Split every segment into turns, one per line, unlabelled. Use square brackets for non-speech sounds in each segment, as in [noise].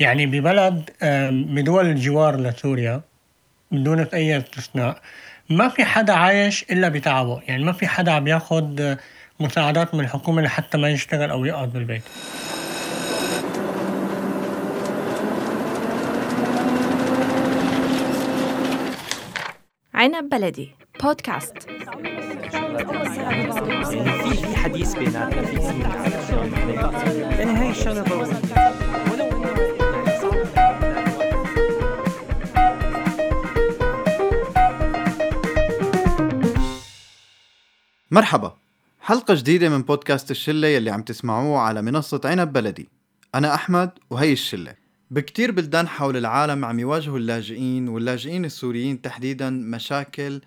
يعني ببلد بدول الجوار لسوريا بدون أي استثناء ما في حدا عايش إلا بتعبه. يعني ما في حدا عم ياخد مساعدات من الحكومة لحتى ما يشتغل أو يقعد بالبيت.
عنب بلدي بودكاست.
في في حديث بيناتنا في يعني هاي الشغلة
مرحبا. حلقة جديدة من بودكاست الشلة يلي عم تسمعوه على منصة عنب بلدي. أنا أحمد وهي الشلة. بكتير بلدان حول العالم عم يواجهوا اللاجئين واللاجئين السوريين تحديدا مشاكل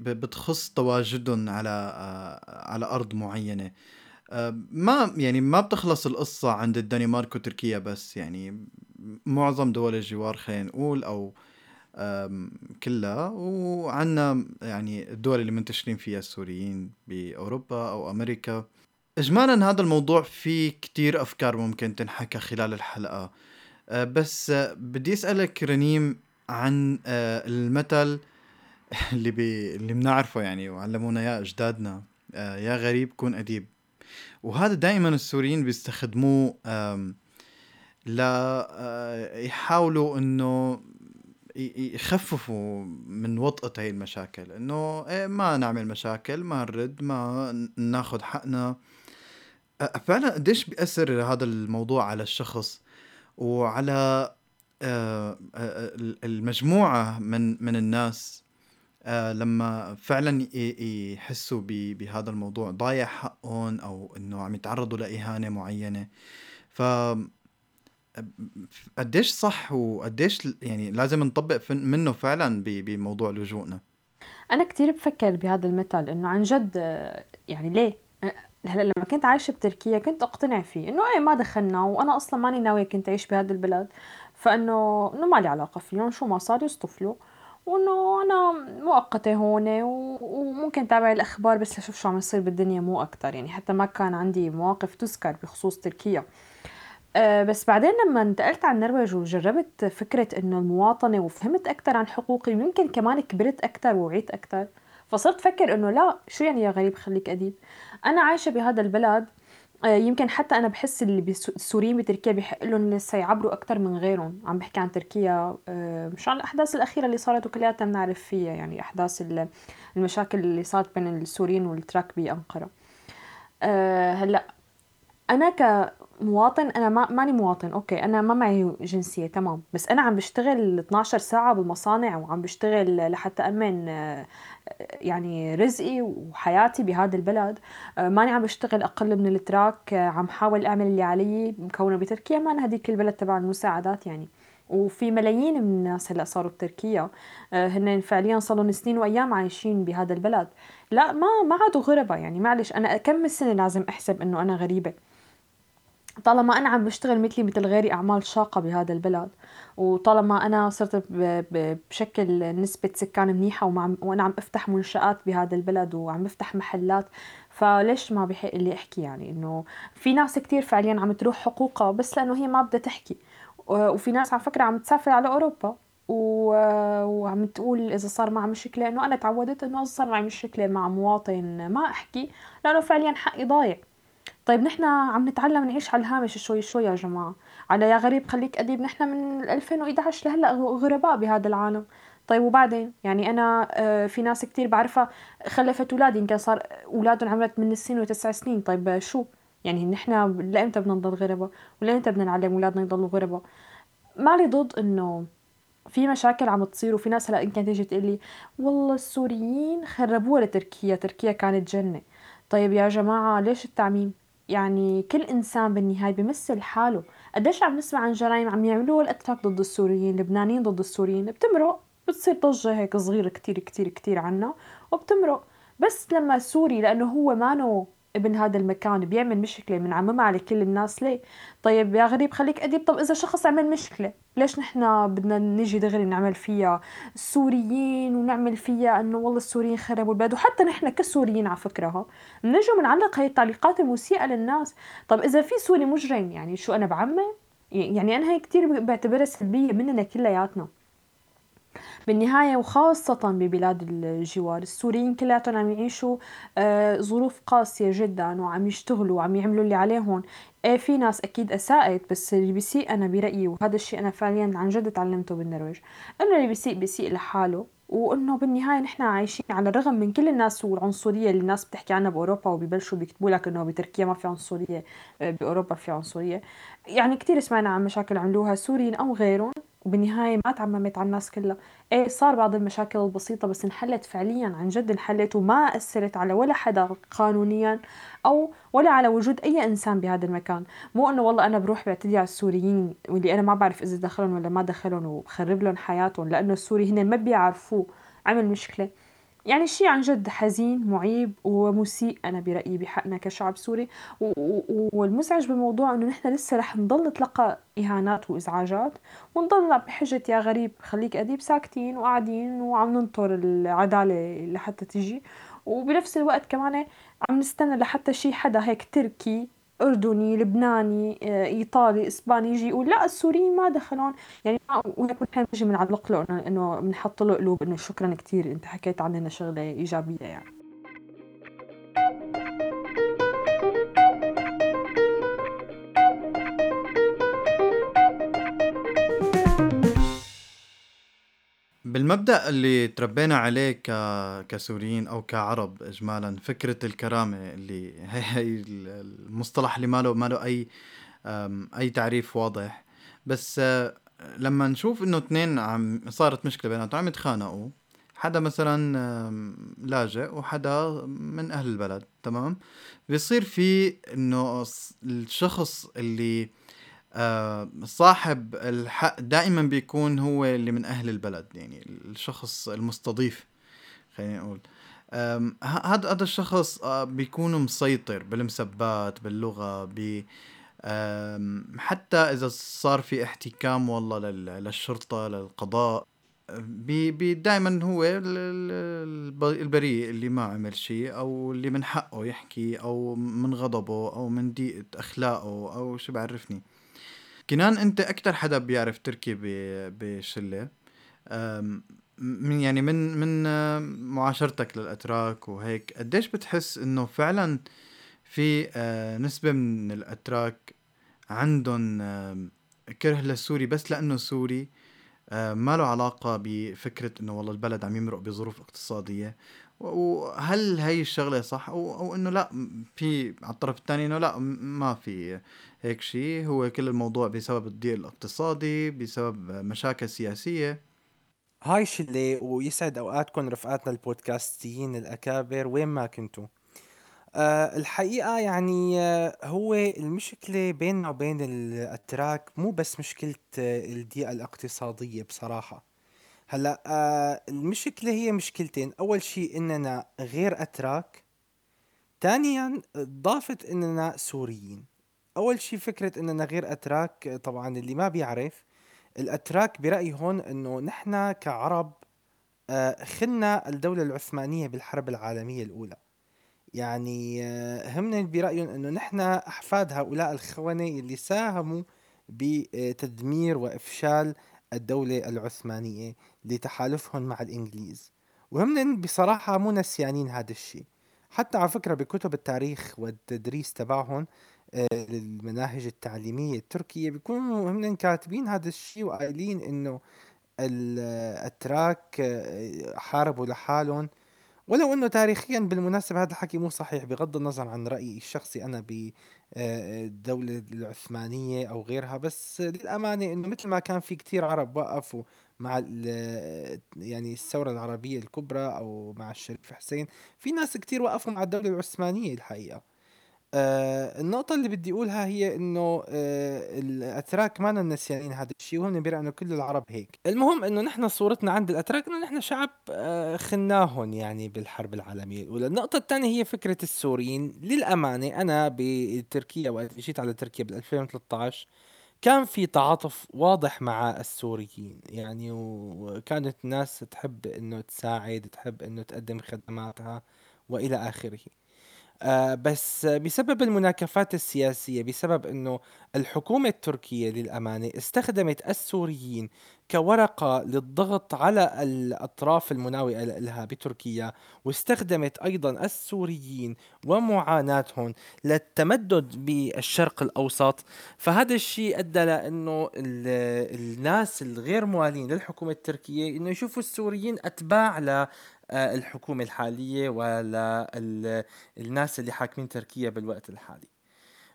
بتخص تواجدهم على على أرض معينة. ما يعني ما بتخلص القصة عند الدنمارك وتركيا بس يعني معظم دول الجوار خلينا نقول أو كلها. وعنا يعني الدول اللي منتشرين فيها السوريين بأوروبا أو أمريكا. إجمالا هذا الموضوع فيه كتير أفكار ممكن تنحكى خلال الحلقة. أه، بس بدي أسألك رنيم عن أه، المثل [laughs] اللي بي اللي بنعرفه يعني وعلمونا إياه أجدادنا. أه، يا غريب كون أديب. وهذا دائما السوريين بيستخدموه لا يحاولوا إنه يخففوا من وطأة هاي المشاكل. إنه إيه ما نعمل مشاكل ما نرد ما ناخذ حقنا. فعلا قديش بيأثر هذا الموضوع على الشخص؟ وعلى المجموعة من من الناس. لما فعلا يحسوا بهذا الموضوع ضايع حقهم أو إنه عم يتعرضوا لإهانة معينة. ف قديش صح وقديش يعني لازم نطبق منه فعلا بموضوع لجوءنا؟
أنا كثير بفكر بهذا المثل إنه عن جد يعني ليه؟ هلأ لما كنت عايشة بتركيا كنت أقتنع فيه إنه إيه ما دخلنا وأنا أصلا ماني ناوية كنت أعيش بهذا البلد فإنه إنه ما لي علاقة فيهم شو ما صار يصطفلوا وإنه أنا مؤقتة هون وممكن تابع الأخبار بس لشوف شو عم يصير بالدنيا مو أكثر يعني حتى ما كان عندي مواقف تذكر بخصوص تركيا. آه، بس بعدين لما انتقلت على النرويج وجربت فكرة إنه المواطنة وفهمت أكثر عن حقوقي ويمكن كمان كبرت أكثر ووعيت أكثر فصرت فكر إنه لا شو يعني يا غريب خليك أديب أنا عايشة بهذا البلد آه، يمكن حتى أنا بحس اللي السوريين بتركيا بحق لهم لسه يعبروا أكثر من غيرهم. عم بحكي عن تركيا آه، مشان الأحداث الأخيرة اللي صارت وكلياتنا بنعرف فيها يعني أحداث المشاكل اللي صارت بين السوريين والتراك بأنقرة. هلأ أنا ك مواطن أنا ما ماني مواطن أوكي أنا ما معي جنسية تمام. بس أنا عم بشتغل 12 ساعة بالمصانع وعم بشتغل لحتى أمن آه، يعني رزقي وحياتي بهذا البلد. آه، ماني عم بشتغل أقل من التراك آه، عم حاول أعمل اللي علي مكونة بتركيا. ما أنا هذيك البلد تبع المساعدات يعني. وفي ملايين من الناس هلأ صاروا بتركيا. هن فعليا صاروا سنين وأيام عايشين بهذا البلد. لا ما ما عادوا غربة يعني. معلش أنا كم سنة لازم أحسب إنه أنا غريبة؟ طالما أنا عم بشتغل مثلي مثل غيري أعمال شاقة بهذا البلد وطالما أنا صرت بشكل نسبة سكان منيحة وأنا عم أفتح منشآت بهذا البلد وعم بفتح محلات فليش ما بحق لي أحكي يعني؟ إنه في ناس كتير فعليا عم تروح حقوقها بس لأنه هي ما بدها تحكي وفي ناس على فكرة عم تسافر على أوروبا وعم تقول إذا صار معها مشكلة إنه أنا تعودت إنه صار معي مشكلة مع مواطن ما أحكي لأنه فعليا حقي ضايع. طيب نحن عم نتعلم نعيش على الهامش شوي شوي يا جماعة. على يا غريب خليك أديب نحن من 2011 لهلأ غرباء بهذا العالم. طيب وبعدين؟ يعني أنا آه، في ناس كتير بعرفها خلفت أولاد يمكن صار أولادهم عمرها 8 سنين وتسع سنين. طيب شو؟ يعني نحن لإمتى بدنا نضل غرباء؟ ولإمتى بدنا نعلم أولادنا يضلوا غرباء؟ مالي ضد إنه في مشاكل عم تصير وفي ناس هلأ يمكن تيجي تقول لي والله السوريين خربوها لتركيا تركيا كانت جنة. طيب يا جماعة ليش التعميم؟ يعني كل إنسان بالنهاية بيمثل حاله. قديش عم نسمع عن جرائم عم يعملوها الأتراك ضد السوريين اللبنانيين ضد السوريين بتمرق بتصير ضجة هيك صغيرة كتير كتير كتير عنا وبتمرق. بس لما سوري لأنه هو مانو ابن هذا المكان بيعمل مشكلة بنعممها على كل الناس ليه؟ طيب يا غريب خليك أديب. طب إذا شخص عمل مشكلة ليش نحن بدنا نيجي دغري نعمل فيها؟ السوريين ونعمل فيها إنه والله السوريين خربوا البلد. وحتى نحن كسوريين على فكرة بنجي بنعلق هي التعليقات المسيئة للناس. طب إذا في سوري مجرم يعني شو أنا بعمم يعني أنا هي كتير بعتبرها سلبية مننا كلياتنا. بالنهاية وخاصة ببلاد الجوار السوريين كلياتهم عم يعيشوا آه، ظروف قاسية جدا وعم يشتغلوا وعم يعملوا اللي عليهم. إيه في ناس أكيد أساءت بس اللي بيسيء أنا برأيي وهذا الشيء أنا فعليا عن جد تعلمته بالنرويج إنه اللي بيسيء بيسيء لحاله وإنه بالنهاية نحن عايشين على الرغم من كل الناس والعنصرية اللي الناس بتحكي عنها بأوروبا وبيبلشوا بيكتبوا لك انه بتركيا ما في عنصرية آه، بأوروبا في عنصرية. يعني كثير سمعنا عن مشاكل عملوها سوريين أو غيرهم. وبالنهاية ما تعممت على الناس كلها. إيه صار بعض المشاكل البسيطة بس انحلت فعليا عن جد انحلت وما أثرت على ولا حدا قانونيا أو ولا على وجود أي إنسان بهذا المكان. مو إنه والله أنا بروح بعتدي على السوريين واللي أنا ما بعرف إذا دخلهم ولا ما دخلهم وبخرب لهم حياتهم لأنه السوري هن ما بيعرفوه. عمل مشكلة. يعني شيء عن جد حزين معيب ومسيء. أنا برأيي بحقنا كشعب سوري. والمزعج بالموضوع إنه نحن لسه رح نضل نتلقى إهانات وإزعاجات ونضل بحجة يا غريب خليك أديب ساكتين وقاعدين وعم ننطر العدالة لحتى تجي. وبنفس الوقت كمان عم نستنى لحتى شي حدا هيك تركي أردني لبناني آه، إيطالي إسباني يجي يقول لا السوريين ما دخلون. يعني ونحن نحن بنجي بنعلق له إنه بنحط له قلوب إنه شكرا كثير أنت حكيت عننا شغلة إيجابية يعني.
بالمبدأ اللي تربينا عليه ك... كسوريين أو كعرب إجمالا فكرة الكرامة اللي [laughs] هي, هي المصطلح اللي ما له ما له أي أي تعريف واضح. بس آه، لما نشوف إنه اثنين عم صارت مشكلة بيناتهم عم يتخانقوا. حدا مثلا لاجئ وحدا من أهل البلد تمام؟ بيصير في إنه الشخص اللي صاحب الحق دائما بيكون هو اللي من أهل البلد يعني الشخص المستضيف خلينا نقول هذا هذا الشخص آه، بيكون مسيطر بالمسبات باللغة ب حتى إذا صار في احتكام والله للشرطة للقضاء بي دائما هو البريء اللي ما عمل شيء أو اللي من حقه يحكي أو من غضبه أو من ضيقه أخلاقه أو شو بعرفني. كنان أنت أكتر حدا بيعرف تركي بشلة. من يعني من من معاشرتك للأتراك وهيك قديش بتحس إنه فعلا في آه، نسبة من الأتراك عندهم كره للسوري بس لأنه سوري؟ ما له علاقة بفكرة إنه والله البلد عم يمرق بظروف اقتصادية. وهل هي الشغلة صح؟ أو, أو إنه لا في على الطرف الثاني إنه لا ما في. هيك شيء هو كل الموضوع بسبب الضيق الاقتصادي بسبب مشاكل سياسية.
هاي شلة ويسعد أوقاتكم رفقاتنا البودكاستيين الأكابر وين ما كنتوا. أه الحقيقة يعني آه، هو المشكلة بيننا وبين الأتراك مو بس مشكلة آه، الضيقة الاقتصادية بصراحة. هلأ آه المشكلة هي مشكلتين. أول شيء إننا غير أتراك ثانيا ضافت إننا سوريين. أول شيء فكرة إننا غير أتراك طبعا اللي ما بيعرف الأتراك برأيي هون إنه نحن كعرب آه خلنا الدولة العثمانية بالحرب العالمية الأولى. يعني آه هم برأيهم إنه نحن أحفاد هؤلاء الخونة اللي ساهموا بتدمير وإفشال الدولة العثمانية لتحالفهم مع الإنجليز. وهم بصراحة مو نسيانين هذا الشيء حتى على فكرة بكتب التاريخ والتدريس تبعهم للمناهج التعليمية التركية بيكونوا هم كاتبين هذا الشيء وقايلين إنه الاتراك آه، حاربوا لحالهم. ولو إنه تاريخيا بالمناسبة هذا الحكي مو صحيح بغض النظر عن رأيي الشخصي أنا بالدولة آه، العثمانية أو غيرها بس للأمانة إنه مثل ما كان في كتير عرب وقفوا مع يعني الثورة العربية الكبرى أو مع الشريف حسين في ناس كتير وقفوا مع الدولة العثمانية الحقيقة. آه النقطة اللي بدي أقولها هي إنه آه الأتراك ما نسيانين هذا الشيء وهم بيرى إنه كل العرب هيك. المهم إنه نحن صورتنا عند الأتراك إنه نحن شعب آه خناهم يعني بالحرب العالمية الأولى. النقطة الثانية هي فكرة السوريين. للأمانة أنا بتركيا وقت جيت على تركيا بال 2013 كان في تعاطف واضح مع السوريين. يعني وكانت الناس تحب إنه تساعد تحب إنه تقدم خدماتها وإلى آخره. آه، بس بسبب المناكفات السياسية بسبب أنه الحكومة التركية للأمانة استخدمت السوريين كورقة للضغط على الأطراف المناوئة لها بتركيا واستخدمت أيضا السوريين ومعاناتهم للتمدد بالشرق الأوسط. فهذا الشيء أدى لأنه الناس الغير موالين للحكومة التركية أنه يشوفوا السوريين أتباع للحكومة الحالية وللناس اللي حاكمين تركيا بالوقت الحالي.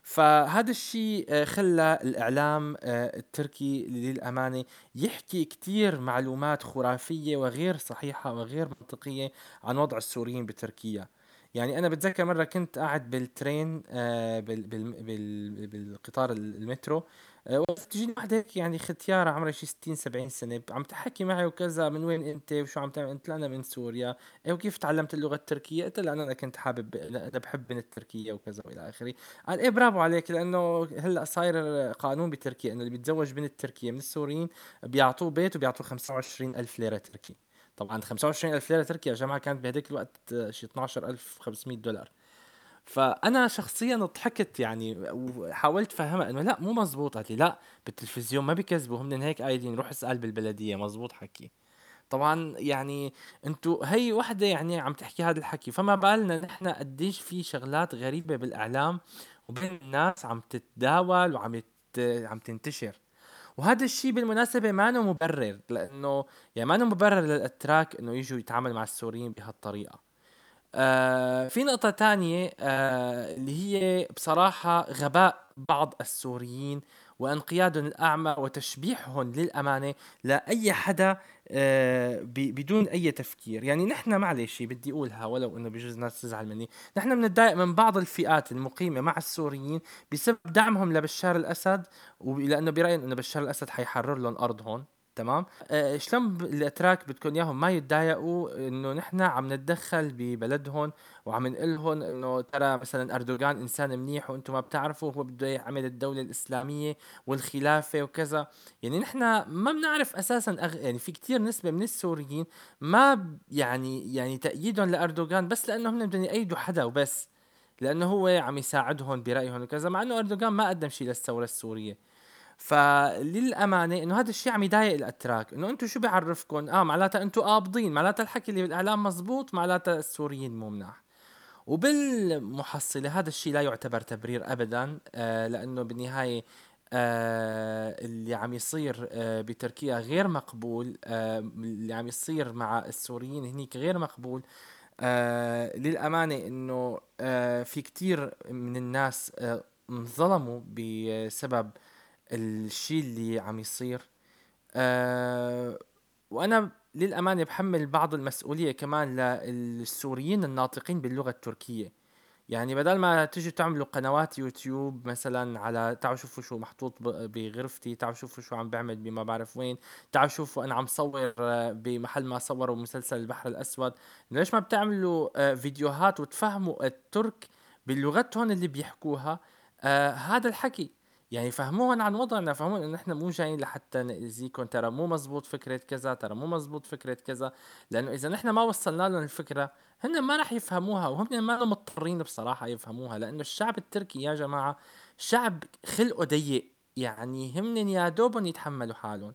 فهذا الشيء آه، خلى الإعلام آه، التركي للأمانة يحكي كتير معلومات خرافية وغير صحيحة وغير منطقية عن وضع السوريين بتركيا. يعني أنا بتذكر مرة كنت قاعد بالترين آه، بالقطار المترو آه، تجيني وحده هيك يعني ختيارة عمرها شي 60 70 سنة عم تحكي معي وكذا من وين أنت وشو عم تعمل؟ قلت لها أنا من سوريا. إيه وكيف تعلمت اللغة التركية؟ قلت لها أنا كنت حابب أنا بحب من التركية وكذا وإلى آخره. قال إيه برافو عليك لأنه هلأ صاير قانون بتركيا إنه اللي بيتزوج بنت تركية من السوريين بيعطوه بيت وبيعطوه 25 ألف ليرة تركي طبعا 25 ألف ليرة تركي يا جماعة كانت بهديك الوقت شي 12500 دولار. فأنا شخصيا ضحكت يعني وحاولت أفهمها إنه لا مو مزبوط قالت لي لا بالتلفزيون ما بيكذبوا هم هيك قايلين روح اسأل بالبلدية. مزبوط حكي. طبعا يعني أنتو هي وحدة يعني عم تحكي هذا الحكي فما بالنا نحن قديش في شغلات غريبة بالإعلام وبين الناس عم تتداول وعم يت... عم تنتشر. وهذا الشيء بالمناسبة ما مبرر لأنه يعني ما مبرر للأتراك إنه يجوا يتعامل مع السوريين بهالطريقة. آه في نقطة تانية آه اللي هي بصراحة غباء بعض السوريين وانقيادهم الأعمى وتشبيحهم للأمانة لأي حدا آه بدون أي تفكير. يعني نحن معلش بدي أقولها ولو أنه بجوز الناس تزعل مني. نحن بنتضايق من بعض الفئات المقيمة مع السوريين بسبب دعمهم لبشار الأسد ولأنه برأيهم أنه بشار الأسد حيحرر لهم أرضهم. تمام؟ آه شلون الأتراك بدكم إياهم؟ ما يتضايقوا إنه نحن عم نتدخل ببلدهم وعم نقول لهم إنه ترى مثلا أردوغان إنسان منيح وأنتم ما بتعرفوا هو بده يعمل الدولة الإسلامية والخلافة وكذا. يعني نحن ما بنعرف أساسا أغ... يعني في كتير نسبة من السوريين ما يعني يعني تأييدهم لأردوغان بس لانهم بدهم يأيدوا حدا وبس لأنه هو عم يساعدهم برأيهم وكذا مع إنه أردوغان ما قدم شيء للثورة السورية. فللأمانة إنه هذا الشيء عم يضايق الأتراك إنه أنتم شو بيعرفكم آه معناتها أنتم قابضين معناتها الحكي اللي بالإعلام مزبوط معناتها السوريين مو مناح. وبالمحصلة هذا الشيء لا يعتبر تبرير ابدا آه لأنه بالنهاية آه اللي عم يصير آه بتركيا غير مقبول آه اللي عم يصير مع السوريين هنيك غير مقبول. آه للأمانة إنه آه في كتير من الناس آه انظلموا بسبب الشيء اللي عم يصير. أه وأنا للأمانة بحمل بعض المسؤولية كمان للسوريين الناطقين باللغة التركية. يعني بدل ما تيجي تعملوا قنوات يوتيوب مثلا على تعالوا شوفوا شو محطوط بغرفتي تعالوا شوفوا شو عم بعمل بما بعرف وين تعالوا شوفوا أنا عم صور آه، بمحل ما صوروا مسلسل البحر الأسود. ليش ما بتعملوا آه، فيديوهات وتفهموا الترك بلغتهم اللي بيحكوها؟ آه هذا الحكي. يعني فهموهم عن وضعنا فهموهم انه نحن مو جايين لحتى نأذيكم ترى مو مزبوط فكرة كذا ترى مو مزبوط فكرة كذا لأنه إذا نحن ما وصلنا لهم الفكرة هن ما راح يفهموها وهم ما مضطرين بصراحة يفهموها لأنه الشعب التركي يا جماعة شعب خلقه ضيق. يعني هم يا دوبهم يتحملوا حالهم.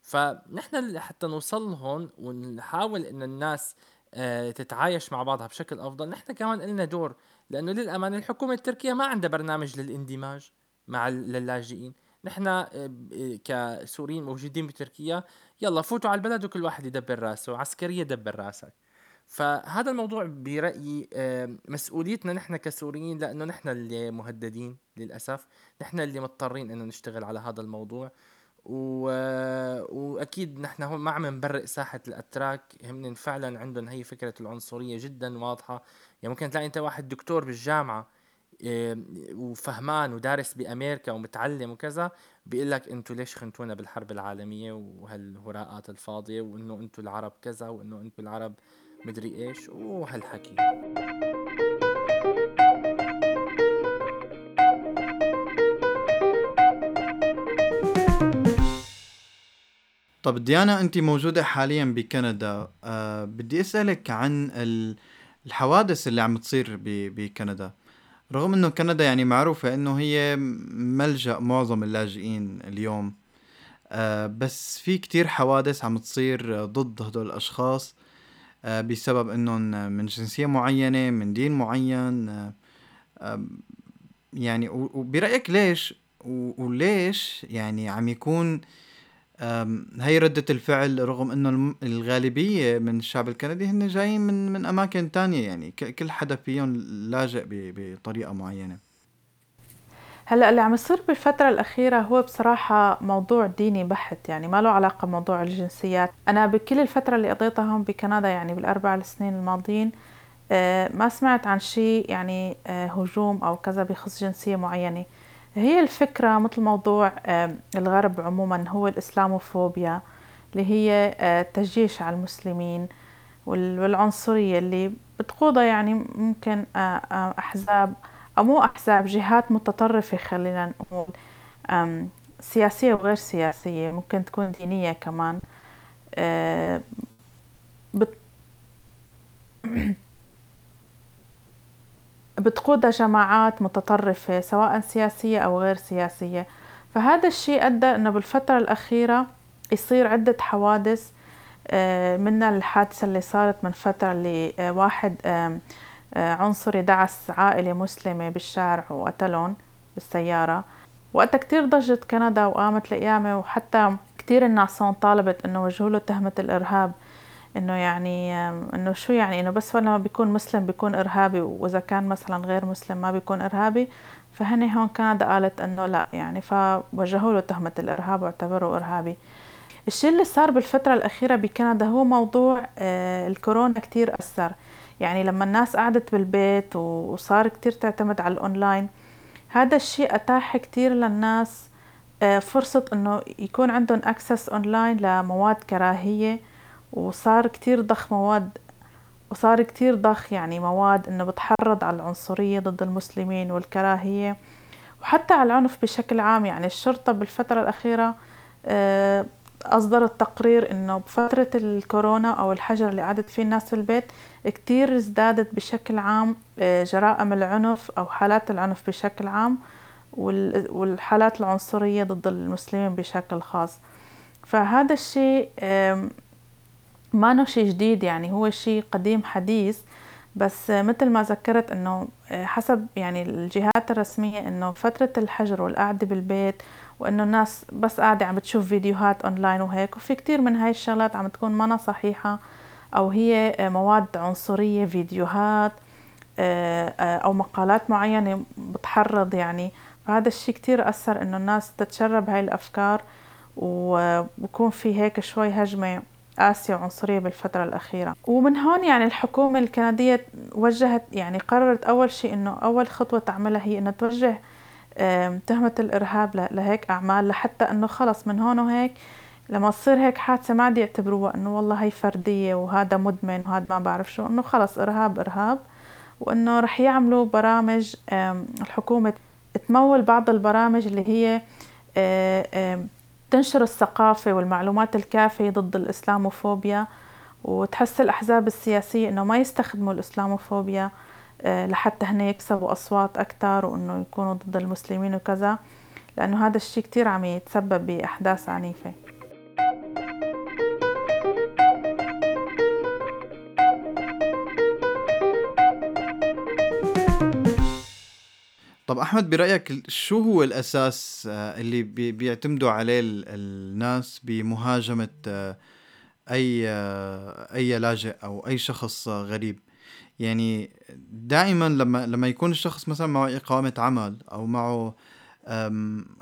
فنحن حتى نوصل لهم ونحاول إن الناس آه، تتعايش مع بعضها بشكل أفضل نحن كمان لنا دور. لأنه للأمانة الحكومة التركية ما عندها برنامج للاندماج. مع اللاجئين نحن آه، كسوريين موجودين بتركيا يلا فوتوا على البلد وكل واحد يدبر راسه عسكرية دبر راسك. فهذا الموضوع برأيي آه، مسؤوليتنا نحن كسوريين لأنه نحن اللي مهددين للأسف. نحن اللي مضطرين أنه نشتغل على هذا الموضوع. و... وأكيد نحن هون ما عم نبرئ ساحة الأتراك. هم فعلا عندهم هي فكرة العنصرية جدا واضحة. يعني ممكن تلاقي أنت واحد دكتور بالجامعة وفهمان ودارس بأمريكا ومتعلم وكذا بيقول لك أنتوا ليش خنتونا بالحرب العالمية وهالهراءات الفاضية وإنه أنتوا العرب كذا وإنه أنتوا العرب مدري إيش وهالحكي.
طب ديانا انت موجودة حاليا بكندا. أه بدي أسألك عن ال الحوادث اللي عم تصير بكندا. رغم إنه كندا يعني معروفة إنه هي ملجأ معظم اللاجئين اليوم آه بس في كتير حوادث عم تصير ضد هدول الأشخاص آه بسبب إنهم من جنسية معينة من دين معين آه يعني وبرأيك ليش وليش يعني عم يكون هي ردة الفعل رغم إنه الغالبية من الشعب الكندي هن جايين من من أماكن تانية يعني كل حدا فيهم لاجئ بطريقة معينة.
هلأ اللي عم يصير بالفترة الأخيرة هو بصراحة موضوع ديني بحت يعني ما له علاقة بموضوع الجنسيات. أنا بكل الفترة اللي قضيتها هون بكندا يعني بالأربع سنين الماضيين آه، ما سمعت عن شيء يعني آه، هجوم أو كذا بخص جنسية معينة. هي الفكرة مثل موضوع الغرب عموما هو الإسلاموفوبيا اللي هي آه، تجيش على المسلمين والعنصرية اللي بتقودها يعني ممكن أحزاب أو مو أحزاب جهات متطرفة خلينا نقول سياسية وغير سياسية ممكن تكون دينية كمان بت [clears throat] بتقودها جماعات متطرفة سواء سياسية أو غير سياسية. فهذا الشيء أدى أنه بالفترة الأخيرة يصير عدة حوادث آه، منها الحادثة اللي صارت من فترة اللي آه، واحد آه، عنصري دعس عائلة مسلمة بالشارع وقتلهم بالسيارة. وقتها كتير ضجت كندا وقامت القيامة وحتى كتير الناس طالبت إنه وجهوا له تهمة الإرهاب. إنه يعني إنه شو يعني إنه بس لما بيكون مسلم بيكون إرهابي وإذا كان مثلا غير مسلم ما بيكون إرهابي. فهني هون كندا قالت إنه لا يعني فوجهوا له تهمة الإرهاب واعتبروه إرهابي. الشيء اللي صار بالفترة الأخيرة بكندا هو موضوع آه، الكورونا كتير أثر. يعني لما الناس قعدت بالبيت وصار كتير تعتمد على الأونلاين هذا الشيء أتاح كتير للناس آه، فرصة إنه يكون عندهم access online لمواد كراهية. وصار كتير ضخ مواد وصار كتير ضخ يعني مواد إنه بتحرض على العنصرية ضد المسلمين والكراهية وحتى على العنف بشكل عام. يعني الشرطة بالفترة الأخيرة آه، أصدرت تقرير إنه بفترة الكورونا أو الحجر اللي قعدت فيه الناس في البيت كتير ازدادت بشكل عام آه، جرائم العنف أو حالات العنف بشكل عام والحالات العنصرية ضد المسلمين بشكل خاص. فهذا الشيء ما شيء جديد يعني هو شيء قديم حديث. بس مثل ما ذكرت إنه حسب يعني الجهات الرسمية إنه فترة الحجر والقعدة بالبيت وإنه الناس بس قاعدة عم بتشوف فيديوهات أونلاين وهيك وفي كتير من هاي الشغلات عم تكون منا صحيحة أو هي مواد عنصرية فيديوهات أو مقالات معينة بتحرض يعني. فهذا الشيء كتير أثر إنه الناس تتشرب هاي الأفكار وبكون في هيك شوي هجمة. قاسية وعنصرية بالفترة الأخيرة. ومن هون يعني الحكومة الكندية وجهت يعني قررت أول شيء إنه أول خطوة تعملها هي إنه توجه تهمة الإرهاب لهيك أعمال لحتى إنه خلص من هون وهيك لما تصير هيك حادثة ما عاد يعتبروها إنه والله هي فردية وهذا مدمن وهذا ما بعرف شو إنه خلص إرهاب إرهاب. وإنه رح يعملوا برامج الحكومة تمول بعض البرامج اللي هي تنشر الثقافة والمعلومات الكافية ضد الإسلاموفوبيا وتحس الأحزاب السياسية إنه ما يستخدموا الإسلاموفوبيا آه، لحتى هن يكسبوا أصوات أكثر وإنه يكونوا ضد المسلمين وكذا لأنه هذا الشيء كتير عم يتسبب بأحداث عنيفة.
احمد برأيك شو هو الأساس آه، اللي بيعتمدوا عليه الناس بمهاجمة آه، أي آه، أي لاجئ أو أي شخص غريب؟ يعني دائما لما لما يكون الشخص مثلا معه إقامة عمل أو معه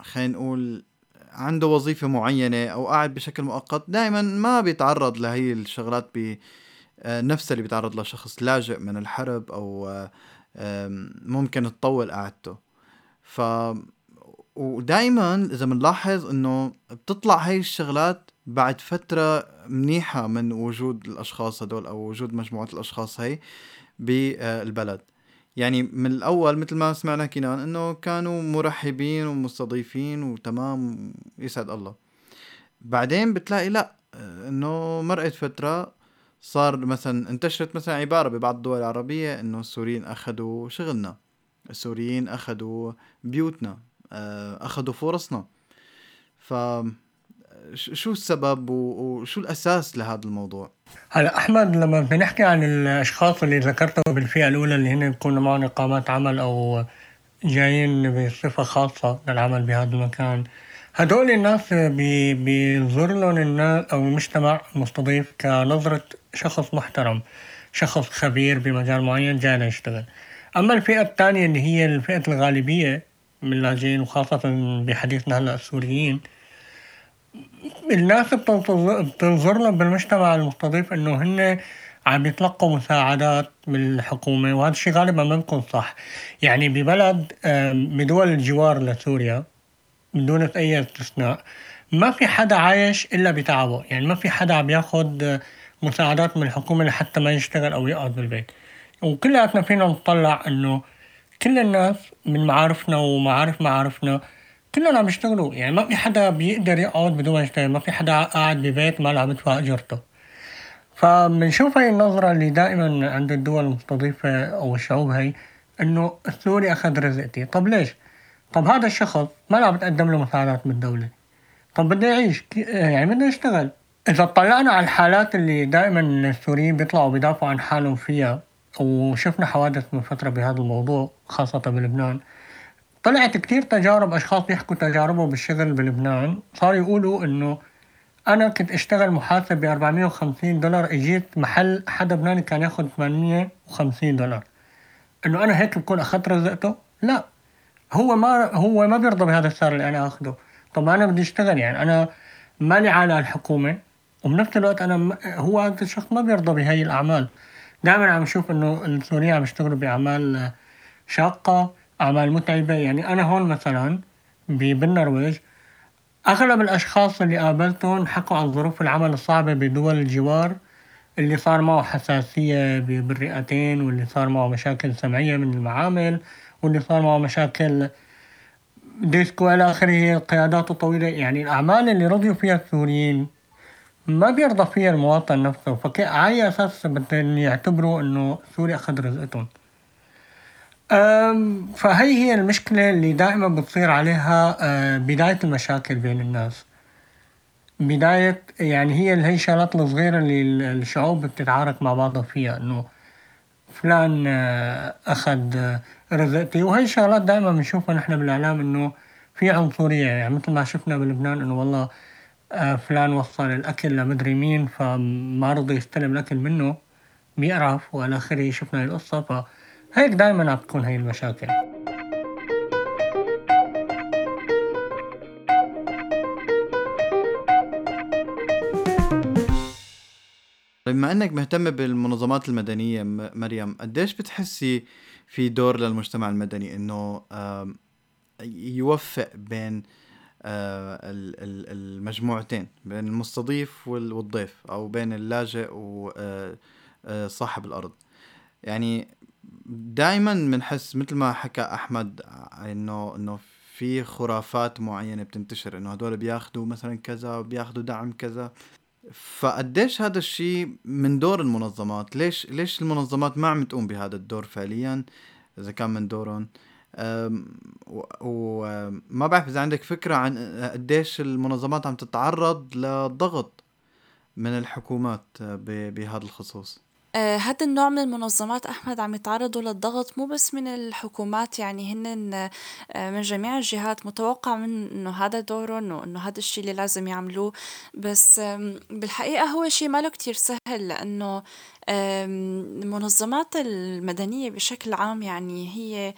خلينا نقول عنده وظيفة معينة أو قاعد بشكل مؤقت دائما ما بيتعرض لهي الشغلات بنفس اللي بيتعرض لها شخص لاجئ من الحرب أو ممكن تطول قعدته. ف ودائما إذا بنلاحظ إنه بتطلع هاي الشغلات بعد فترة منيحة من وجود الأشخاص هدول أو وجود مجموعة الأشخاص هاي بالبلد. يعني من الأول مثل ما سمعنا كنان إنه كانوا مرحبين ومستضيفين وتمام يسعد الله. بعدين بتلاقي لأ إنه مرقت فترة صار مثلا انتشرت مثلا عبارة ببعض الدول العربية إنه السوريين أخذوا شغلنا. السوريين اخذوا بيوتنا آه، اخذوا فرصنا ف شو السبب وشو الأساس لهذا الموضوع؟
هلا أحمد لما بنحكي عن الأشخاص اللي ذكرتهم بالفئة الأولى اللي هن بيكونوا معهم إقامات عمل أو جايين بصفة خاصة للعمل بهذا المكان هدول الناس بينظر لهم الناس أو المجتمع المستضيف كنظرة شخص محترم شخص خبير بمجال معين جاي ليشتغل أما الفئة الثانية اللي هي فئه الغالبية من اللاجئين وخاصة بحديثنا هلا السوريين الناس بتنظر لهم بالمجتمع المستضيف إنه هن عم يتلقوا مساعدات من الحكومة وهذا الشيء غالبا ما بيكون صح. يعني ببلد بدول الجوار لسوريا من دون أي استثناء ما في حدا عايش إلا بتعبه. يعني ما في حدا عم ياخد مساعدات من الحكومة لحتى ما يشتغل أو يقعد بالبيت. وكلياتنا فينا نطلع إنه كل الناس من معارفنا ومعارف معارفنا كلهم عم يشتغلوا. يعني ما في حدا بيقدر يقعد بدون ما يشتغل ما في حدا قاعد ببيت ما عم يدفع أجرته. فبنشوف هاي النظرة اللي دائما عند الدول المستضيفة أو الشعوب هي إنه السوري أخذ رزقتي. طب ليش؟ طب هذا الشخص ما عم بتقدم له مساعدات من الدولة طب بده يعيش يعني بده يشتغل. إذا اطلعنا على الحالات اللي دائما السوريين بيطلعوا بيدافعوا عن حالهم فيها وشفنا حوادث من فترة بهذا الموضوع خاصة بلبنان. طلعت كتير تجارب أشخاص بيحكوا تجاربهم بالشغل بلبنان. صاروا يقولوا إنه أنا كنت أشتغل محاسب ب 450 دولار إجيت محل حدا بناني كان ياخد 850 دولار. إنه أنا هيك بكون أخذت رزقته؟ لا. هو ما هو ما بيرضى بهذا السعر اللي أنا أخده. طب أنا بدي أشتغل يعني أنا مالي على الحكومة وبنفس الوقت أنا هو هذا الشخص ما بيرضى بهي الأعمال. دائما عم نشوف إنه السوريين عم يشتغلوا بأعمال شاقة أعمال متعبة. يعني أنا هون مثلا بالنرويج أغلب الأشخاص اللي قابلتهم حكوا عن ظروف العمل الصعبة بدول الجوار اللي صار معه حساسية بالرئتين واللي صار معه مشاكل سمعية من المعامل واللي صار معه مشاكل ديسك وإلى آخره قياداته طويلة. يعني الأعمال اللي رضيوا فيها السوريين ما بيرضى فيها المواطن نفسه. فعلى أساس بدهم يعتبروا إنه سوريا أخذ رزقتهم. فهي هي المشكلة اللي دائما بتصير عليها أه، بداية المشاكل بين الناس. بداية يعني هي هي الشغلات الصغيرة اللي الشعوب بتتعارك مع بعضها فيها إنه فلان أه، أخذ رزقتي. وهي الشغلات دائما بنشوفها نحن بالإعلام إنه في عنصرية. يعني مثل ما شفنا بلبنان إنه والله فلان وصل الأكل لمدري مين فما رضي يستلم الأكل منه بيقرف وإلى آخره شفنا القصة. ف هيك دايما عم تكون هي المشاكل.
طيب بما إنك مهتمة بالمنظمات المدنية مريم قديش بتحسي في دور للمجتمع المدني إنه يوفق بين آه، المجموعتين بين المستضيف والضيف أو بين اللاجئ وصاحب آه، آه، الأرض. يعني دائما بنحس مثل ما حكى أحمد إنه إنه في خرافات معينة بتنتشر إنه هدول بياخذوا مثلا كذا وبياخذوا دعم كذا. فقديش هذا الشيء من دور المنظمات؟ ليش ليش المنظمات ما عم تقوم بهذا الدور فعليا؟ إذا كان من دورهم. وما بعرف اذا عندك فكرة عن قديش المنظمات عم تتعرض لضغط من الحكومات بهذا الخصوص؟
آه، هذا النوع من المنظمات أحمد عم يتعرضوا للضغط مو بس من الحكومات يعني هن آه، من جميع الجهات. متوقع من إنه هذا دورهم وإنه هذا الشيء اللي لازم يعملوه. بس بالحقيقة هو شيء ما له كتير سهل لأنه المنظمات المدنية بشكل عام يعني هي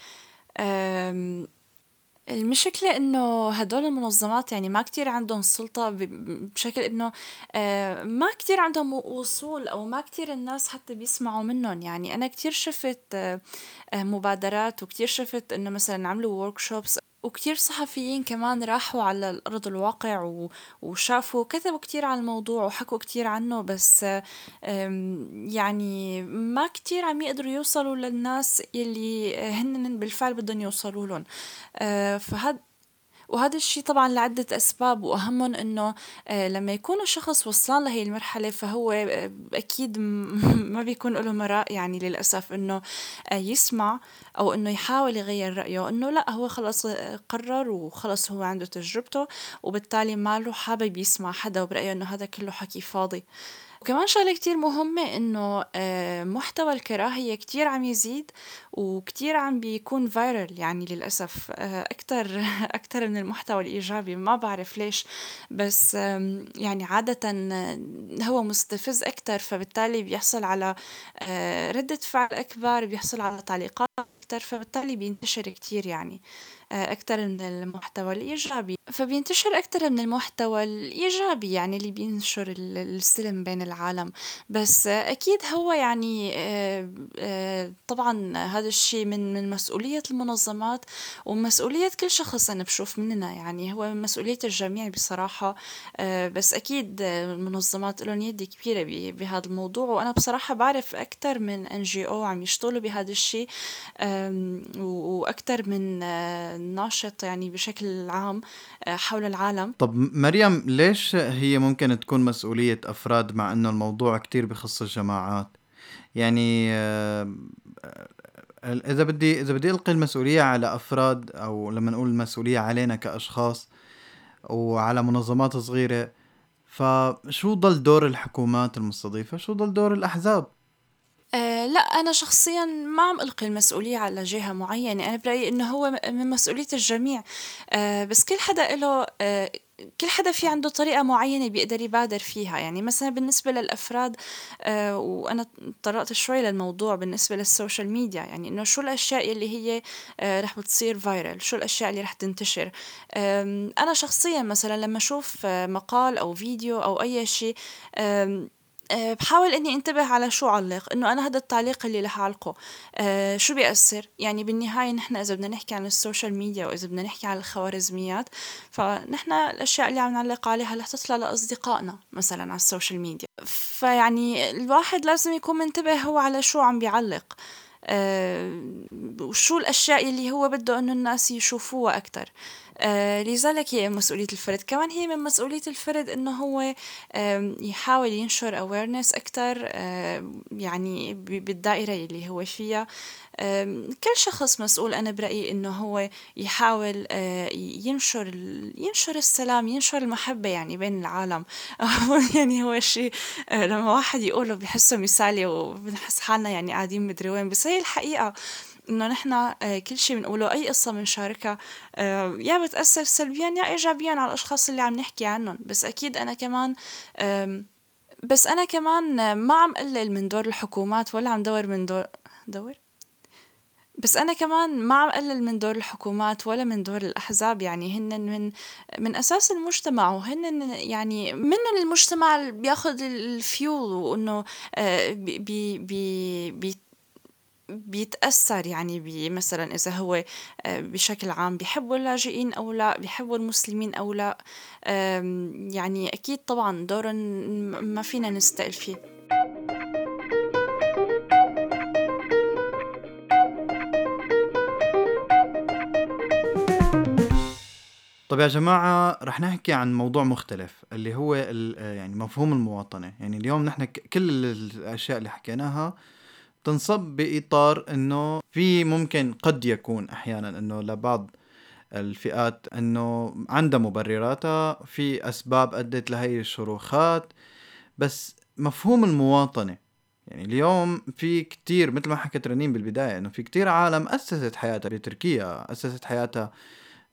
المشكلة إنه هدول المنظمات يعني ما كتير عندهم سلطة بشكل إنه آه، ما كتير عندهم وصول أو ما كتير الناس حتى بيسمعوا منهم. يعني أنا كتير شفت آه، مبادرات وكتير شفت إنه مثلا عملوا workshops وكتير صحفيين كمان راحوا على أرض الواقع وشافوا كتبوا كتير عن الموضوع وحكوا كتير عنه بس يعني ما كتير عم يقدروا يوصلوا للناس يلي هن بالفعل بدهم يوصلوا لهم. أه، فهاد وهذا الشيء طبعا لعدة أسباب وأهمهم إنه آه، لما يكون الشخص وصلان لهي المرحلة فهو آه، أكيد ما بيكون له مراء يعني للأسف إنه آه، يسمع أو إنه يحاول يغير رأيه. إنه لا هو خلص قرر وخلص هو عنده تجربته وبالتالي ما له حابب يسمع حدا وبرأيه إنه هذا كله حكي فاضي. وكمان شغلة كتير مهمة إنه آه، محتوى الكراهية كتير عم يزيد وكتير عم بيكون فايرل يعني للأسف. آه، أكتر [laughs] أكتر من المحتوى الإيجابي. ما بعرف ليش بس يعني عادة آه، هو مستفز أكتر. فبالتالي بيحصل على ردة فعل أكبر بيحصل على تعليقات أكتر. فبالتالي بينتشر كتير يعني. أكتر من المحتوى الإيجابي. فبينتشر أكتر من المحتوى الإيجابي يعني اللي بينشر السلم بين العالم. بس أكيد هو يعني آه، آه، طبعا هذا الشيء من من مسؤولية المنظمات ومسؤولية كل شخص أنا بشوف مننا يعني. هو مسؤولية الجميع بصراحة. آه، بس أكيد المنظمات لهم يد كبيرة بهذا الموضوع. وأنا بصراحة بعرف أكتر من ان جي أو عم يشتغلوا بهذا الشيء. وأكتر من ناشط يعني بشكل عام آه، حول العالم.
طب مريم ليش هي ممكن تكون مسؤولية أفراد مع أنه الموضوع كتير بخص الجماعات؟ يعني آه، إذا بدي إذا بدي ألقي المسؤولية على أفراد أو لما نقول المسؤولية علينا كأشخاص وعلى منظمات صغيرة فشو ضل دور الحكومات المستضيفة؟ شو ضل دور الأحزاب؟
آه لا أنا شخصيا ما عم ألقي المسؤولية على جهة معينة. أنا برأيي إنه هو من مسؤولية الجميع. آه بس كل حدا له آه كل حدا في عنده طريقة معينة بيقدر يبادر فيها. يعني مثلا بالنسبة للأفراد آه وأنا طرقت شوي للموضوع بالنسبة لل social media. يعني إنه شو الأشياء اللي هي آه رح بتصير viral شو الأشياء اللي رح تنتشر؟ آه أنا شخصيا مثلا لما أشوف آه، مقال أو فيديو أو أي شيء آه بحاول إني انتبه على شو علق إنه أنا هذا التعليق اللي رح أعلقه. أه شو بيأثر؟ يعني بالنهاية نحن إذا بدنا نحكي عن ال social media وإذا بدنا نحكي عن الخوارزميات فنحن الأشياء اللي عم نعلق عليها رح تطلع لأصدقائنا مثلا على ال social media. فيعني الواحد لازم يكون منتبه هو على شو عم بيعلق. أه وشو الأشياء اللي هو بده إنه الناس يشوفوها آه لذلك هي مسؤولية الفرد. كمان هي من مسؤولية الفرد إنه هو آه يحاول ينشر awareness أكتر آه يعني بالدائرة اللي هو فيها. كل شخص مسؤول أنا برأيي إنه هو يحاول آه، ينشر ينشر السلام ينشر المحبة يعني بين العالم. [laughs] يعني هو شيء آه، لما واحد يقوله بحسه مثالي وبنحس حالنا يعني قاعدين مدري وين بس هي الحقيقة إنه نحن آه، كل شيء بنقوله أي قصة بنشاركها آه، يا بتأثر سلبيا يا ايجابيا على الأشخاص اللي عم نحكي عنهم. بس أكيد أنا كمان بس أنا كمان ما عم قلل من دور الحكومات ولا عم دور من دور دور؟ بس أنا كمان ما عم قلل من دور الحكومات ولا من دور الأحزاب. يعني هن من من أساس المجتمع وهن يعني من المجتمع بياخذ الفيول وإنه آه، بي بي بي بيتأثر يعني مثلا إذا هو آه، بشكل عام بيحبوا اللاجئين أو لا بيحبوا المسلمين أو لا. يعني أكيد طبعا دور ما فينا نستقل فيه.
طب يا جماعة رح نحكي عن موضوع مختلف اللي هو يعني مفهوم المواطنة. يعني اليوم نحن كل الأشياء اللي حكيناها تنصب بإطار أنه في ممكن قد يكون أحيانا أنه لبعض الفئات أنه عندها مبرراتها في أسباب أدت لهي الشروخات بس مفهوم المواطنة. يعني اليوم في كتير مثل ما حكت رنين بالبداية أنه في كتير عالم أسست حياتها بتركيا أسست حياتها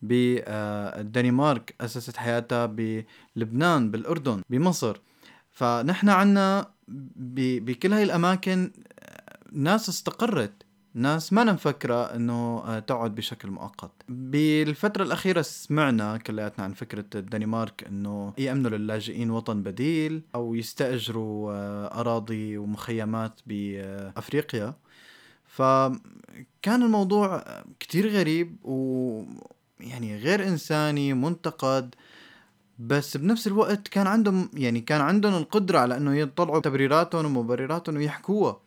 بالدنمارك أسست حياتها بلبنان بالأردن بمصر. فنحن عنا بكل هاي الأماكن ناس استقرت ناس ما مفكرة إنه آه، تقعد بشكل مؤقت. بالفترة الأخيرة سمعنا كلياتنا عن فكرة الدنمارك إنه يأمنوا للاجئين وطن بديل أو يستأجروا آه، أراضي ومخيمات بأفريقيا. فكان الموضوع كتير غريب و يعني غير إنساني منتقد. بس بنفس الوقت كان عندهم يعني كان عندهم القدرة على إنه يطلعوا تبريراتهم ومبرراتهم ويحكوها.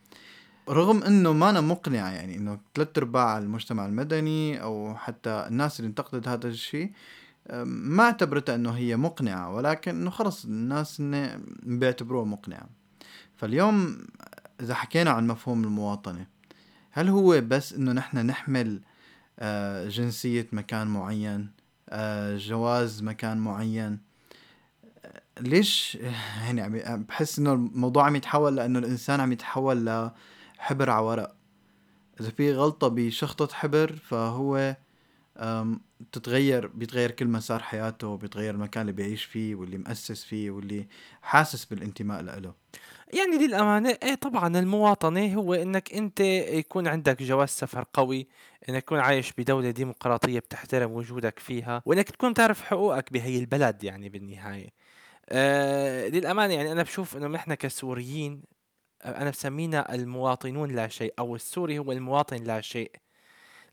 رغم إنه ما أنا مقنعة يعني إنه ثلاث أرباع المجتمع المدني أو حتى الناس اللي انتقدت هذا الشيء ما اعتبرتها إنه هي مقنعة ولكن إنه خلص الناس بيعتبروها مقنعة. فاليوم إذا حكينا عن مفهوم المواطنة هل هو بس إنه نحن نحمل آه، جنسية مكان معين آه، جواز مكان معين؟ ليش؟ [laughs] يعني بحس إنه الموضوع عم يتحول لأنه الإنسان عم يتحول لحبر على ورق إذا في غلطة بشخطة حبر فهو تتغير بيتغير كل مسار حياته بيتغير المكان اللي بيعيش فيه واللي مؤسس فيه واللي حاسس بالانتماء له.
يعني للأمانة إيه طبعا المواطنة هو إنك أنت يكون عندك جواز سفر قوي إنك تكون عايش بدولة ديمقراطية بتحترم وجودك فيها وإنك تكون تعرف حقوقك بهي البلد يعني بالنهاية. آه للأمانة يعني أنا بشوف إنه نحن كسوريين أنا بسمينا المواطنون لا شيء أو السوري هو المواطن لا شيء.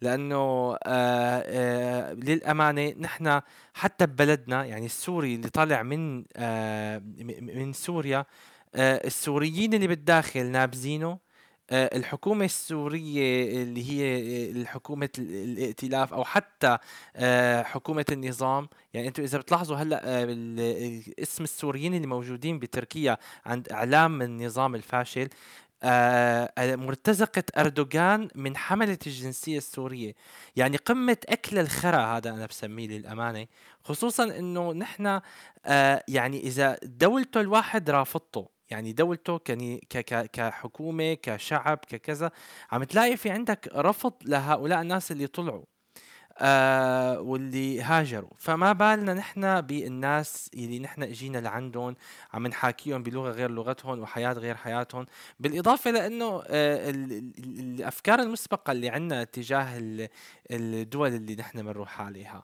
لأنه آه آه للأمانة نحن حتى ببلدنا يعني السوري اللي طالع من آه من سوريا السوريين اللي بالداخل نابزينه الحكومة السورية اللي هي حكومة الائتلاف أو حتى آه، حكومة النظام يعني أنتم إذا بتلاحظوا آه، اسم السوريين اللي موجودين بتركيا عند إعلام النظام الفاشل مرتزقة أردوغان من حملة الجنسية السورية. يعني قمة أكل الخرا هذا أنا بسميه للأمانة خصوصا أنه نحن يعني إذا دولته الواحد رافضته. يعني دولته كني ك ك كحكومة كشعب ككذا عم تلاقي في عندك رفض لهؤلاء الناس اللي طلعوا آه واللي هاجروا. فما بالنا نحن بالناس اللي نحن إجينا لعندهم عم نحاكيهم بلغة غير لغتهم وحياة غير حياتهم. بالإضافة لإنه آه الأفكار المسبقة اللي عندنا تجاه الدول اللي نحن بنروح عليها.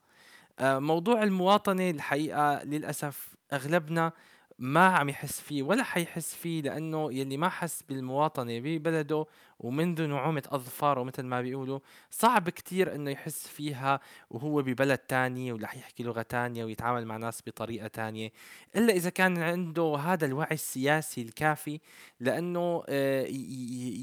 آه موضوع المواطنة الحقيقة للأسف أغلبنا ما عم يحس فيه ولا حيحس فيه لأنه يلي ما حس بالمواطنة ببلده ومنذ نعومة أظفاره مثل ما بيقولوا صعب كتير إنه يحس فيها وهو ببلد تاني ورح يحكي لغة تانية ويتعامل مع ناس بطريقة تانية إلا إذا كان عنده هذا الوعي السياسي الكافي لأنه آه،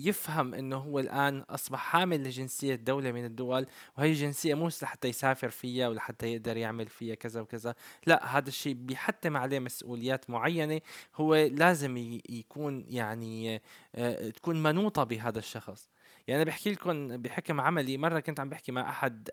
يفهم إنه هو الآن أصبح حامل لجنسية دولة من الدول وهي الجنسية مو لحتى يسافر فيها ولحتى يقدر يعمل فيها كذا وكذا لا هذا الشيء بيحتم عليه مسؤوليات معينة هو لازم يكون يعني آه، تكون منوطة بهذا الشخص. يعني أنا بحكي لكم بحكم عملي مرة كنت عم بحكي مع أحد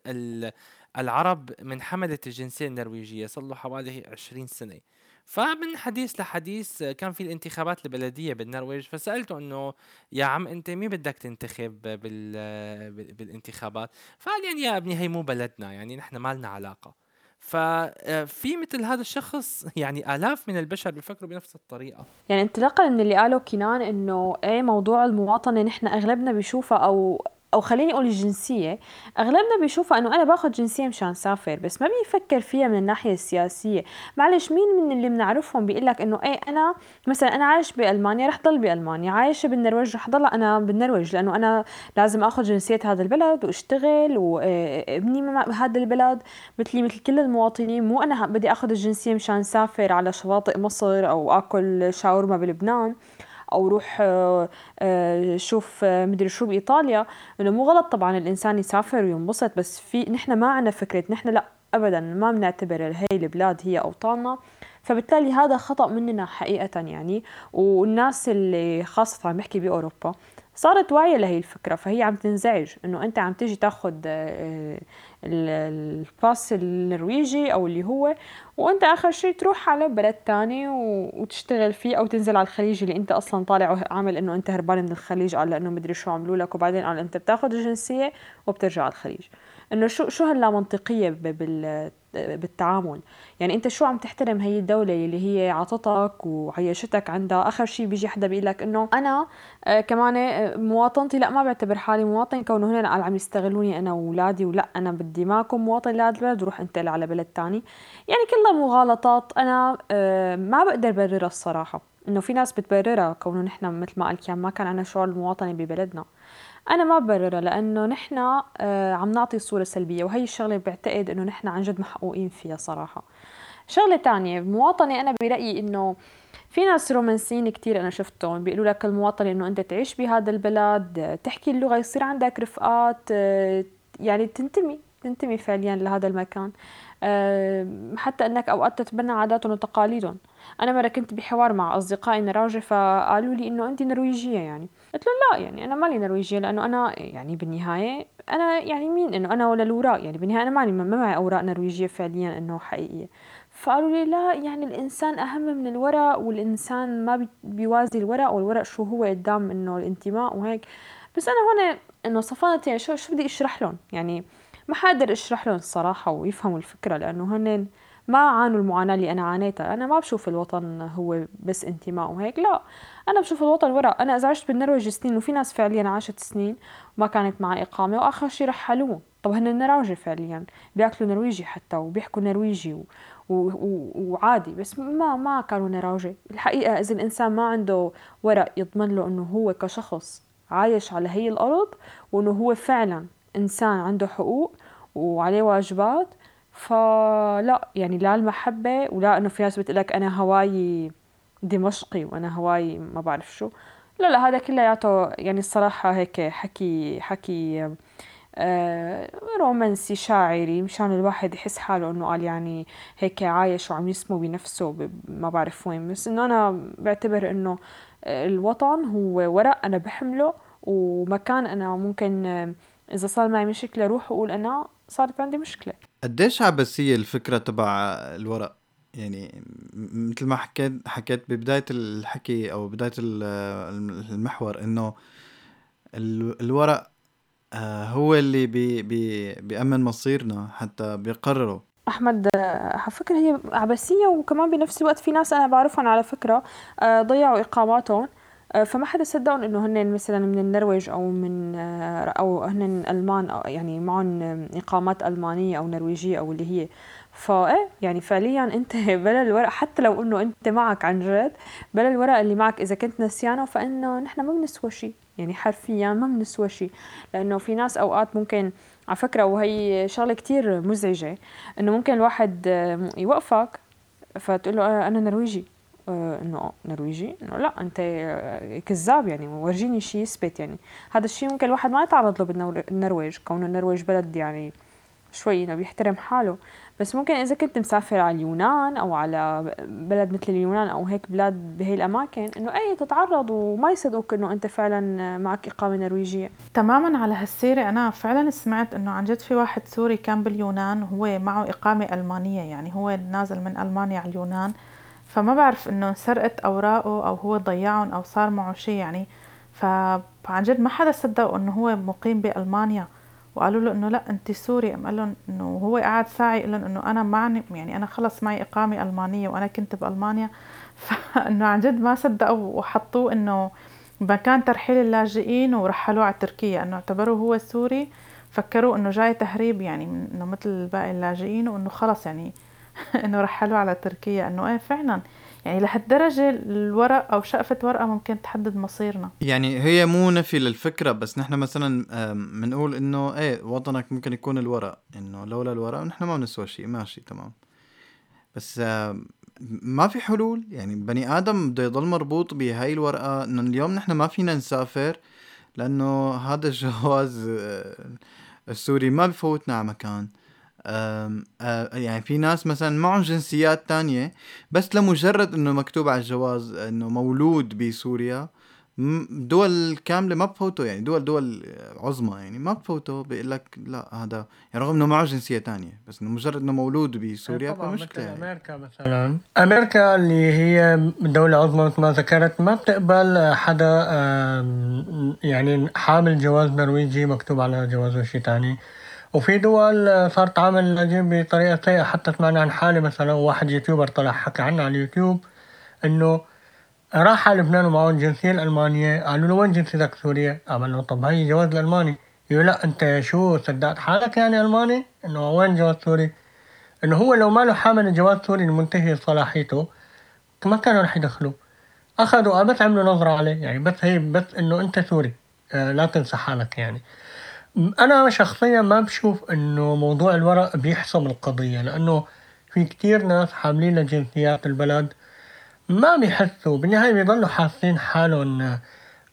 العرب من حملة الجنسية النرويجية صار له حوالي 20 سنة. فمن حديث لحديث كان في الانتخابات البلدية بالنرويج فسألته إنه يا عم أنت مين بدك تنتخب بال بالانتخابات؟ فقال يعني يا ابني هي مو بلدنا يعني نحن ما لنا علاقة. ففي مثل هذا الشخص يعني آلاف من البشر بيفكروا بنفس الطريقة.
يعني انطلاقا من اللي قاله كنان إنه إيه موضوع المواطنة نحن أغلبنا بيشوفها أو أو خليني أقول الجنسية أغلبنا بيشوفها إنه أنا باخذ جنسية مشان سافر بس ما بيفكر فيها من الناحية السياسية. معلش مين من اللي بنعرفهم بيقول لك إنه إيه أنا مثلا أنا عايش بألمانيا رح ضل بألمانيا عايشة بالنرويج رح ضل أنا بالنرويج لأنه أنا لازم اخذ جنسية هذا البلد وأشتغل وابني بهذا البلد. مثلي مثل كل المواطنين مو أنا بدي اخذ الجنسية مشان سافر على شواطئ مصر أو آكل شاورما بلبنان. أو روح آه، آه، شوف آه، مدري شو بإيطاليا إنه مو غلط طبعا الإنسان يسافر وينبسط بس في نحن ما عنا فكرة نحن لا ابدا ما بنعتبر هي البلاد هي أوطاننا. فبالتالي هذا خطأ مننا حقيقة يعني والناس اللي خاصة عم بحكي بأوروبا صارت واعية لهي الفكرة فهي عم تنزعج إنه أنت عم تيجي تاخد الباس النرويجي أو اللي هو وأنت آخر شيء تروح على بلد تاني وتشتغل فيه أو تنزل على الخليج اللي أنت أصلا طالع عامل إنه أنت هربان من الخليج على انه مدري شو عملوا لك وبعدين قال أنت بتاخذ الجنسيه وبترجع على الخليج. إنه شو شو هاللا منطقيه بالتعامل؟ يعني أنت شو عم تحترم هي الدولة اللي هي عطتك وعيشتك عندها؟ آخر شيء بيجي حدا بيقول لك إنه أنا آه كمان آه، مواطنتي لا ما بعتبر حالي مواطن كونه هنا عم يستغلوني أنا واولادي ولا أنا بدي ما اكون مواطن لهذا البلد وروح انتقل على بلد تاني. يعني كلها مغالطات. أنا آه ما بقدر بررها الصراحة. إنه في ناس بتبررها كونه نحن مثل ما كان ما كان عنا شعور المواطنه ببلدنا. أنا ما ببررها لأنه نحن آه، عم نعطي صورة سلبية وهي الشغلة بعتقد إنه نحن عن جد محقوقين فيها صراحة. شغلة تانية المواطنه أنا برأيي إنه في ناس رومانسيين كتير أنا شفتهم بيقولوا لك المواطنة إنه أنت تعيش بهذا البلد تحكي اللغة يصير عندك رفقات آه، يعني تنتمي تنتمي فعليا لهذا المكان. آه، حتى إنك أوقات تتبنى عاداتهم وتقاليدهم. أنا مرة كنت بحوار مع أصدقائي نراجي فقالوا لي إنه انت نرويجية يعني. قلت له لا يعني أنا مالي نرويجيه لأنه أنا يعني بالنهاية أنا يعني مين إنه أنا ولا الوراق يعني بالنهاية أنا ماني ما معي أوراق نرويجيه فعليا إنه حقيقية. فقالوا لي لا يعني الإنسان أهم من الورق والإنسان ما بيوازي الورق والورق شو هو قدام إنه الانتماء وهيك. بس أنا هون إنه صفنت يعني شو شو بدي أشرح لهم؟ يعني ما حقدر أشرح لهم الصراحة ويفهموا الفكرة لأنه هن ما عانوا المعاناة اللي أنا عانيتها. أنا ما بشوف الوطن هو بس انتماء وهيك لا. أنا بشوف الوطن ورق أنا إذا عشت بالنرويج سنين وفي ناس فعليا عاشت سنين وما كانت معي إقامة وآخر شي رحلوهم طب هن النراجي فعليا بياكلوا نرويجي حتى وبيحكوا نرويجي و... و... و... وعادي بس ما ما كانوا نراجي الحقيقة إذا الإنسان ما عنده ورق يضمن له إنه هو كشخص عايش على هي الأرض وإنه هو فعلا إنسان عنده حقوق وعليه واجبات فلا يعني لا المحبة ولا إنه في ناس بتقلك أنا هواي دمشقي وأنا هواي ما بعرف شو. لا لا هذا كلياته يعني الصراحة هيك حكي حكي آه رومانسي شاعري مشان الواحد يحس حاله إنه قال يعني هيك عايش وعم يسمو بنفسه ما بعرف وين. بس إنه أنا بعتبر إنه الوطن هو ورق أنا بحمله ومكان أنا ممكن إذا صار معي مشكلة أروح واقول أنا صارت عندي مشكلة.
قديش عبثيه الفكرة تبع الورق؟ يعني مثل ما حكيت حكيت ببداية الحكي أو بداية المحور إنه الورق آه، هو اللي بي بي بيأمن مصيرنا حتى بيقرروا
أحمد على فكره هي عبثيه وكمان بنفس الوقت في ناس أنا بعرفهم على فكرة آه، ضيعوا إقاماتهم. آه، فما حدا صدقهم إنه هن مثلا من النرويج أو من أو هن ألمان أو يعني معهم إقامات ألمانية أو نرويجية أو اللي هي. فايه يعني فعليا [laughs] أنت بلا الورق حتى لو إنه أنت معك عن جد بلا الورق اللي معك إذا كنت نسيانه فإنه نحن ما بنسوى شيء يعني حرفيا ما بنسوى شيء لأنه في ناس أوقات ممكن على فكرة وهي شغلة كتير مزعجة إنه ممكن الواحد يوقفك فتقول له أنا نرويجي. آه، إنه نرويجي إنه لا أنت كذاب يعني ورجيني شيء يثبت يعني. هذا الشيء ممكن الواحد ما يتعرض له بالنرويج كونه النرويج بلد يعني شوي إنه بيحترم حاله. بس ممكن إذا كنت مسافر على اليونان أو على بلد مثل اليونان أو هيك بلاد بهي الأماكن إنه أي تتعرض وما يصدقوك إنه أنت فعلا معك إقامة نرويجية.
تماما على هالسيرة أنا فعلا سمعت إنه عن جد في واحد سوري كان باليونان وهو معه إقامة ألمانية يعني هو نازل من ألمانيا على اليونان. فما بعرف إنه سرقت أوراقه أو هو ضيعهم أو صار معه شيء يعني. فعن جد ما حدا صدقه إنه هو مقيم بألمانيا وقالوا له إنه لا أنت سوري. قام قال لهم إنه هو قاعد ساعي يقول لهم إنه أنا معني يعني أنا خلص معي إقامة ألمانية وأنا كنت بألمانيا. [laughs] فإنه عن جد ما صدقوا وحطوه إنه مكان ترحيل اللاجئين ورحلوه على تركيا إنه اعتبروه هو سوري. فكروا إنه جاي تهريب يعني إنه مثل باقي اللاجئين وإنه خلص يعني [laughs] انه رحلوه على تركيا إنه إيه فعلا. يعني لهالدرجة الورق أو شقفة ورقة ممكن تحدد مصيرنا.
يعني هي مو نفي للفكرة بس نحن مثلا بنقول إنه إيه وطنك ممكن يكون الورق. إنه لولا الورق نحن ما بنسوى شيء ماشي تمام. بس ما في حلول. يعني بني آدم بده يضل مربوط بهاي الورقة. إنه اليوم نحن ما فينا نسافر لأنه هذا [laughs] الجواز آه، السوري ما بفوتنا على مكان. يعني في ناس مثلا معهم جنسيات تانية بس لمجرد إنه مكتوب على الجواز إنه مولود بسوريا دول كاملة ما بفوتوا يعني دول دول عظمى يعني ما بفوتوا بيقول لك لا هذا يعني رغم إنه معه جنسية تانية بس إنه مجرد إنه مولود بسوريا فمشكلة
يعني. أمريكا مثلا. أمريكا اللي هي دولة عظمى مثل ما ذكرت ما بتقبل حدا يعني حامل جواز نرويجي مكتوب على جوازه شيء ثاني وفي دول صارت تعامل اللاجئين بطريقة سيئة حتى سمعنا عن حالة مثلا واحد YouTuber طلع حكى عنها على اليوتيوب إنه راح على لبنان ومعه الجنسية الألمانية قالوا له وين جنسيتك سورية؟ قال له طب هي جواز الألماني يقول لا أنت شو صدقت حالك يعني ألماني؟ إنه وين جواز سوري؟ إنه هو لو ما له حامل جواز سوري المنتهي صلاحيته ما كانوا رح يدخلوه أخذوا بس عملوا نظرة عليه يعني بس هي بس إنه أنت سوري آه لا تنسى حالك يعني أنا شخصيا ما بشوف إنه موضوع الورق بيحسم القضية لأنه في كتير ناس حاملين لجنسيات البلد ما بيحسوا بالنهاية بيضلوا حاسين حالهم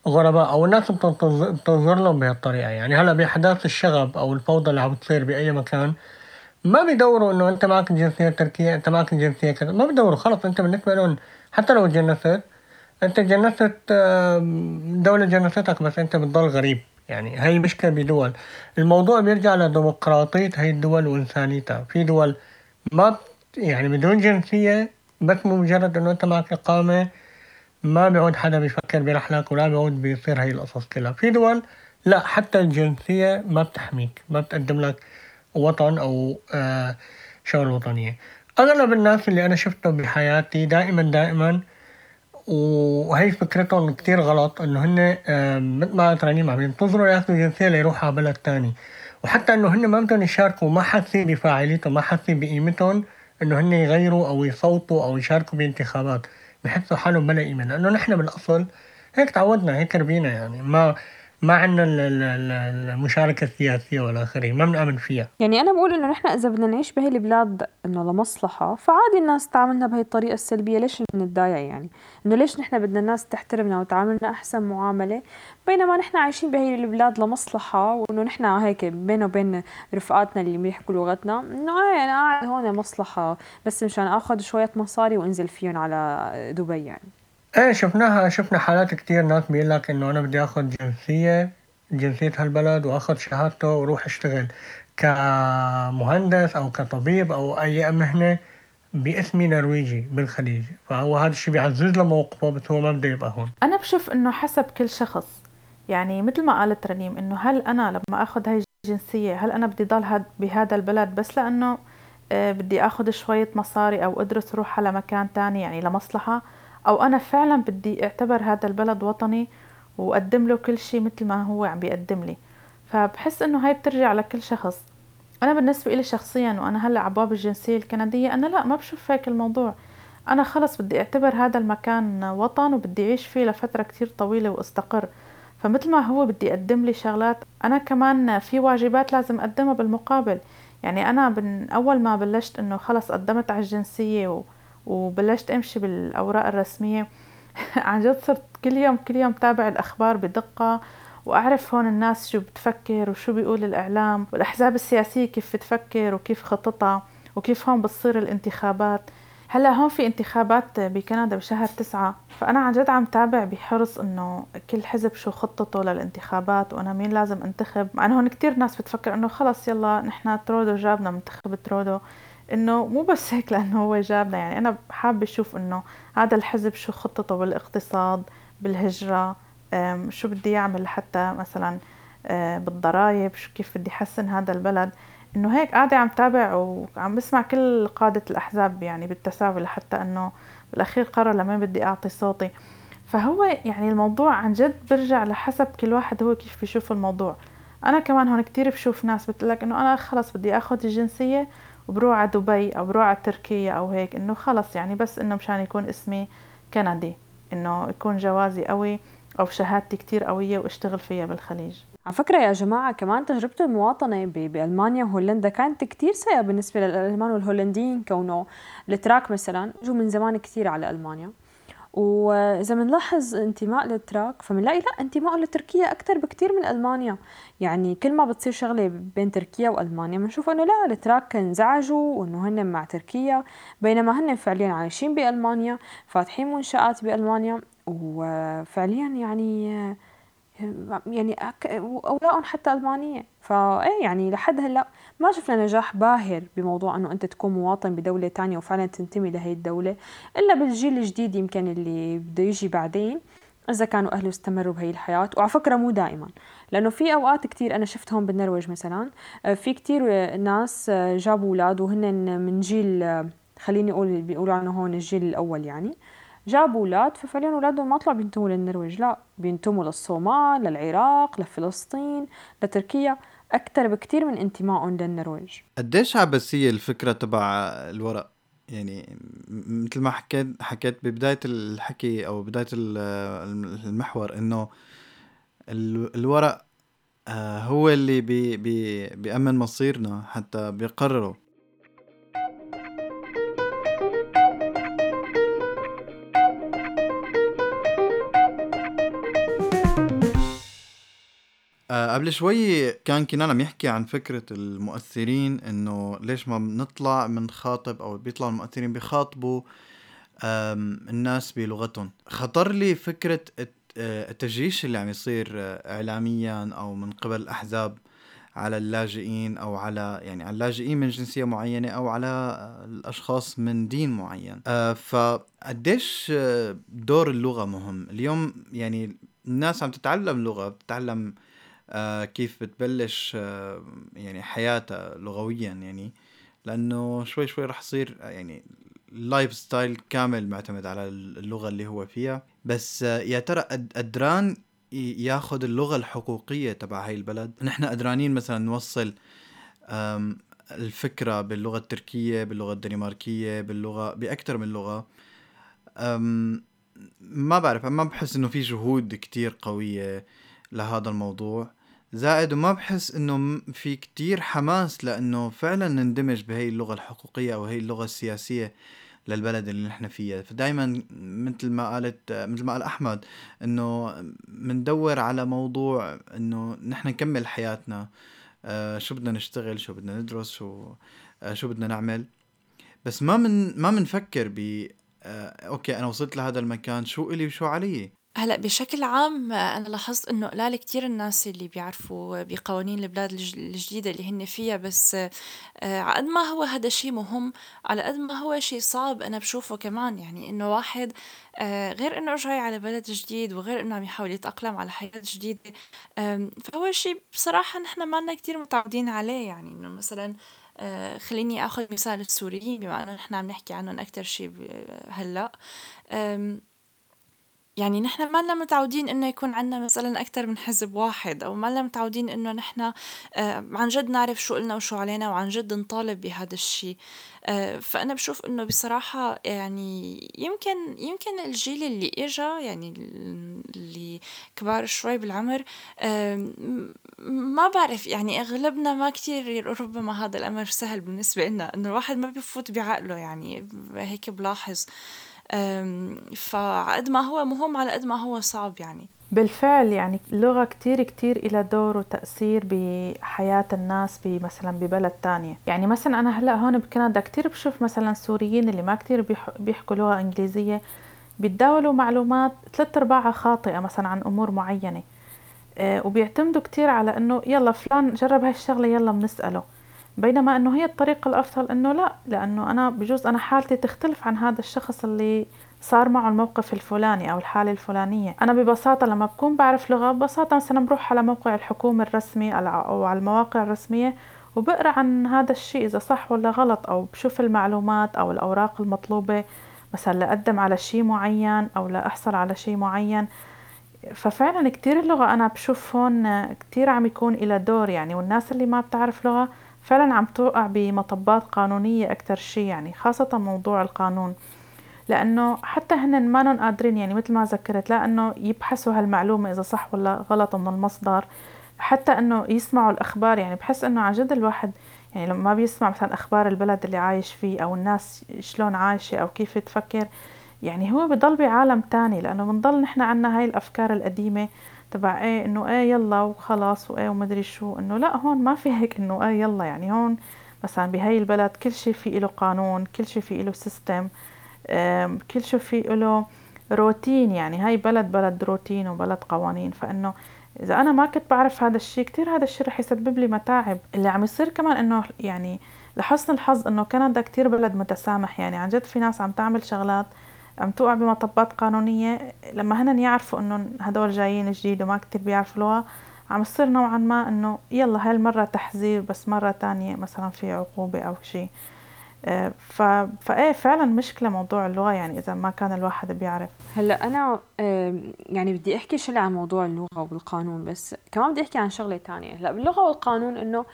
غرباء أو الناس بتنظر لهم بهالطريقة. يعني هلأ بأحداث الشغب أو الفوضى اللي عم بتصير بأي مكان ما بيدوروا إنه أنت معك الجنسيه التركيه أنت معك الجنسيه كذا ما بيدوروا خلص أنت بالنسبة لهم حتى لو تجنست أنت جنست دولة جنستك بس أنت بتضل غريب. يعني هي مشكلة بدول الموضوع بيرجع لديمقراطية هي الدول وإنسانيتها. في دول ما يعني بدون جنسية بس مجرد إنه أنت معك إقامة ما بيعود حدا بيفكر برحلك ولا بيعود بيصير هاي القصص كلها. في دول لا حتى الجنسية ما بتحميك ما بتقدم لك وطن أو آه شغل وطنية. أغلب الناس اللي أنا شفتهم بحياتي دائما دائما وهي فكرتهم كتير غلط إنه هن مثل ما قلت رنيم عم ينتظروا ياخذوا جنسية ليروحوا على بلد تاني. وحتى إنه هن ما بدهم يشاركوا ما حاسين بفاعليتهم ما حاسين بقيمتهم إنه هن يغيروا أو يصوتوا أو يشاركوا بانتخابات بحسوا حالهم بلا قيمة. لأنه نحن بالأصل هيك تعودنا هيك ربينا يعني. ما ما عندنا المشاركة السياسية ولا آخره ما بنآمن فيها.
يعني أنا بقول إنه نحن إذا بدنا نعيش بهي البلاد إنه لمصلحة فعادي الناس تعاملنا بهي الطريقة السلبية. ليش نتضايق يعني؟ إنه ليش نحن بدنا الناس تحترمنا وتعاملنا أحسن معاملة؟ بينما نحن عايشين بهي البلاد لمصلحة وإنه نحن هيك بينه وبين رفقاتنا اللي بيحكوا لغتنا إنه آه أنا قاعد هون مصلحة بس مشان آخذ شوية مصاري وأنزل فيهم على دبي يعني.
إيه شفناها شفنا حالات كتير ناس بيقول لك إنه أنا بدي آخذ جنسية جنسية هالبلد وآخذ شهادته وأروح أشتغل كمهندس أو كطبيب أو أي مهنة باسمي نرويجي بالخليج. فهو هذا الشيء بيعزز له موقفه بس هو ما بده يبقى هون.
أنا بشوف إنه حسب كل شخص. يعني مثل ما قالت رنيم إنه هل أنا لما آخذ هاي الجنسية هل أنا بدي ضل بهذا البلد بس لأنه آه، بدي آخذ شوية مصاري أو أدرس روح على مكان تاني يعني لمصلحة؟ أو أنا فعلا بدي أعتبر هذا البلد وطني وأقدم له كل شيء مثل ما هو عم بيقدم لي. فبحس إنه هاي بترجع لكل شخص. أنا بالنسبة لي شخصيا وأنا هلأ عباب الجنسية الكندية أنا لأ ما بشوف هيك الموضوع. أنا خلص بدي أعتبر هذا المكان وطن وبدي أعيش فيه لفترة كتير طويلة وأستقر. فمثل ما هو بدي يقدم لي شغلات أنا كمان في واجبات لازم أقدمها بالمقابل. يعني أنا من أول ما بلشت إنه خلص قدمت على الجنسية و وبلشت أمشي بالأوراق الرسمية. [laughs] عن جد صرت كل يوم كل يوم تابع الأخبار بدقة وأعرف هون الناس شو بتفكر وشو بيقول الإعلام والأحزاب السياسية كيف بتفكر وكيف خططها وكيف هون بتصير الانتخابات. هلأ هون في انتخابات بكندا بشهر تسعة فأنا عن جد عم تابع بحرص إنه كل حزب شو خطته للانتخابات وأنا مين لازم أنتخب. مع إنه هون كتير ناس بتفكر إنه خلص يلا نحن ترودو جابنا مننتخب ترودو. إنه مو بس هيك لأنه هو جابنا يعني أنا حابة أشوف إنه هذا الحزب شو خطته بالاقتصاد بالهجرة شو بدي يعمل لحتى مثلا آه، بالضرائب شو كيف بدي يحسن هذا البلد. إنه هيك قاعدة عم تابع وعم بسمع كل قادة الأحزاب يعني بالتساوي لحتى إنه بالأخير قرر لمين بدي أعطي صوتي. فهو يعني الموضوع عن جد برجع لحسب كل واحد هو كيف بيشوف الموضوع. أنا كمان هون كتير بشوف ناس بتقول إنه أنا خلص بدي آخذ الجنسية وبروح على دبي أو بروح على تركيا أو هيك إنه خلص يعني بس إنه مشان يكون اسمي كندي إنه يكون جوازي قوي أو شهادتي كتير قوية وأشتغل فيها بالخليج.
على فكرة يا جماعة كمان تجربة المواطنة بألمانيا وهولندا كانت كتير سيئة بالنسبة للألمان والهولنديين كونه التراك مثلا جو من زمان كتير على ألمانيا. وإذا بنلاحظ انتماء للتراك فبنلاقي لا انتماء لتركيا أكثر بكثير من ألمانيا. يعني كل ما بتصير شغلة بين تركيا وألمانيا بنشوف إنه لا التراك انزعجوا وإنه هن مع تركيا بينما هن فعليا عايشين بألمانيا فاتحين منشآت بألمانيا وفعليا يعني يعني أوراقهم حتى ألمانية. فايه يعني لحد هلأ ما شفنا نجاح باهر بموضوع إنه أنت تكون مواطن بدولة تانية وفعلا تنتمي لهي الدولة إلا بالجيل الجديد يمكن اللي بده يجي بعدين إذا كانوا أهله استمروا بهي الحياة. وعلى فكرة مو دائما لأنه في أوقات كتير أنا شفتهم بالنرويج مثلا في كتير ناس جابوا أولاد وهن من جيل خليني أقول بيقولوا عنه هون الجيل الأول يعني. جابوا أولاد ففعليا أولادهم ما طلعوا بينتموا للنرويج لا بينتموا للصومال للعراق لفلسطين لتركيا أكثر بكثير من انتمائهم للنرويج.
قديش عبثية الفكرة تبع الورق؟ يعني مثل ما حكيت حكيت ببداية الحكي أو بداية المحور إنه الورق آه، هو اللي بي بي بيأمن مصيرنا حتى بيقرروا قبل شوي كان كنان عم يحكي عن فكرة المؤثرين إنه ليش ما بنطلع بنخاطب أو بيطلعوا المؤثرين بيخاطبوا الناس بلغتهم. خطر لي فكرة آه، التجيش اللي عم يصير آه، اعلاميا أو من قبل الأحزاب على اللاجئين أو على يعني على اللاجئين من جنسية معينة أو على آه، الأشخاص من دين معين. فقديش دور اللغة مهم؟ اليوم يعني الناس عم تتعلم لغة بتتعلم كيف بتبلش يعني حياتها لغويا يعني. لأنه شوي شوي رح يصير يعني ال lifestyle كامل معتمد على اللغة اللي هو فيها. بس يا ترى قدران ياخذ اللغة الحقوقية تبع هاي البلد؟ نحن قدرانين مثلا نوصل الفكرة باللغة التركية باللغة الدنماركية باللغة باكثر من لغة. ما بعرف ما بحس إنه في جهود كتير قوية لهذا الموضوع. زائد وما بحس إنه في كتير حماس لأنه فعلا نندمج بهي اللغة الحقوقية أو هي اللغة السياسية للبلد اللي نحن فيها. فدايما مثل ما قالت مثل ما قال أحمد إنه بندور على موضوع إنه نحن نكمل حياتنا. آه شو بدنا نشتغل؟ شو بدنا ندرس؟ شو آه شو بدنا نعمل؟ بس ما من ما بنفكر ب آه أوكي أنا وصلت لهذا المكان شو إلي وشو علي؟
هلأ بشكل عام أنا لاحظت إنه قلال كتير الناس اللي بيعرفوا بقوانين البلاد الجديدة اللي هن فيها بس آه، على قد ما هو هذا شيء مهم على قد ما هو شيء صعب أنا بشوفه كمان. يعني إنه واحد آه، غير إنه جاي على بلد جديد وغير إنه عم يحاول يتأقلم على حياة جديدة فهو شيء بصراحة نحن ما لنا كتير متعودين عليه. يعني إنه مثلا آه، خليني آخذ مثال السوريين بما إنه نحن عم نحكي عنهم أكتر شيء هلأ يعني نحن ما لنا متعودين إنه يكون عنا مثلًا أكتر من حزب واحد أو ما لنا متعودين إنه نحن آه، عن جد نعرف شو إلنا وشو علينا وعن جد نطالب بهذا الشي، آه، فأنا بشوف إنه بصراحة يعني يمكن يمكن الجيل اللي إجا يعني اللي كبار شوي بالعمر ما بعرف يعني أغلبنا ما كتير ربما هذا الأمر سهل بالنسبة لنا إنه الواحد ما بفوت بعقله يعني هيك بلاحظ. فقد ما هو مهم على قد ما هو صعب يعني.
بالفعل يعني اللغة كتير كتير إلى دور وتأثير بحياة الناس مثلا ببلد تانية. يعني مثلا أنا هلأ هون بكندا كتير بشوف مثلا سوريين اللي ما كتير بيحكوا لغة إنجليزية بيتداولوا معلومات ثلاث أرباعها خاطئة مثلا عن أمور معينة. آه، وبيعتمدوا كتير على إنه يلا فلان جرب هاي الشغلة يلا بنسأله. بينما إنه هي الطريقة الأفضل إنه لا لأنه أنا بجوز أنا حالتي تختلف عن هذا الشخص اللي صار معه الموقف الفلاني أو الحالة الفلانية. أنا ببساطة لما بكون بعرف لغة ببساطة مثلا بروح على موقع الحكومة الرسمي أو على المواقع الرسمية وبقرأ عن هذا الشيء إذا صح ولا غلط أو بشوف المعلومات أو الأوراق المطلوبة. مثلا لأقدم على شيء معين أو لأحصل على شيء معين. ففعلا كتير اللغة أنا بشوف هون كتير عم يكون إلى دور يعني والناس اللي ما بتعرف لغة فعلا عم توقع بمطبات قانونية أكتر شي يعني خاصة موضوع القانون. لأنه حتى هن ما قادرين يعني مثل ما ذكرت لا أنه يبحثوا هالمعلومة إذا صح ولا غلط من المصدر. حتى أنه يسمعوا الأخبار يعني بحس أنه عن جد الواحد يعني لما ما بيسمع مثلا أخبار البلد اللي عايش فيه أو الناس شلون عايشة أو كيف تفكر يعني هو بضل بعالم تاني. لأنه بنضل نحن عنا هاي الأفكار القديمة تبع إيه إنه إيه يلا وخلاص وإيه ومدري شو إنه لا هون ما في هيك إنه إيه يلا يعني هون مثلا بهاي البلد كل شيء في له قانون كل شيء في له system كل شيء في له روتين يعني هاي بلد بلد روتين وبلد قوانين. فإنه إذا أنا ما كنت بعرف هذا الشيء كتير هذا الشيء رح يسبب لي متاعب. اللي عم يصير كمان إنه يعني لحسن الحظ إنه كندا كتير بلد متسامح يعني عن جد في ناس عم تعمل شغلات عم توقع بمطبات قانونية. لما هن يعرفوا انه هدول جايين جديد وما كتير بيعرفوا لغة عم يصير نوعا ما إنه يلا هالمرة تحذير بس مرة تانية مثلا في عقوبة أو شيء آه، ف... فإيه فعلا مشكلة موضوع اللغة يعني إذا ما كان الواحد بيعرف.
هلأ أنا يعني بدي أحكي شوي عن موضوع اللغة والقانون بس كمان بدي أحكي عن شغلة تانية. هلأ باللغة والقانون إنه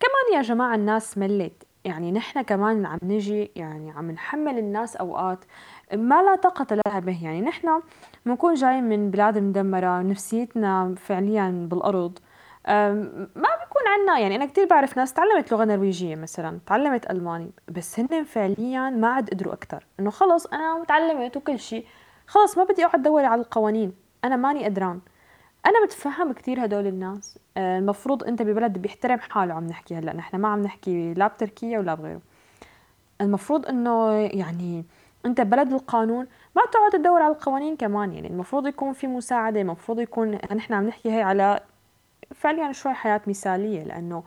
كمان يا جماعة الناس ملت. يعني نحن كمان عم نجي يعني عم نحمل الناس أوقات ما لا طاقة لها به. يعني نحن بنكون جايين من بلاد مدمرة نفسيتنا فعليا بالأرض. ما بيكون عنا يعني أنا كتير بعرف ناس تعلمت لغة نرويجية مثلا تعلمت ألماني بس هن فعليا ما عاد قدروا أكتر. إنه خلص أنا تعلمت وكل شيء خلص ما بدي أقعد أدور على القوانين أنا ماني قدران. أنا بتفهم كتير هدول الناس. آه، المفروض أنت ببلد بيحترم حاله عم نحكي هلأ نحن ما عم نحكي لا بتركيا ولا بغيره. المفروض إنه يعني أنت بلد القانون ما تقعد تدور على القوانين كمان. يعني المفروض يكون في مساعدة المفروض يكون نحن عم نحكي هي على فعليا شوي حياة مثالية لأنه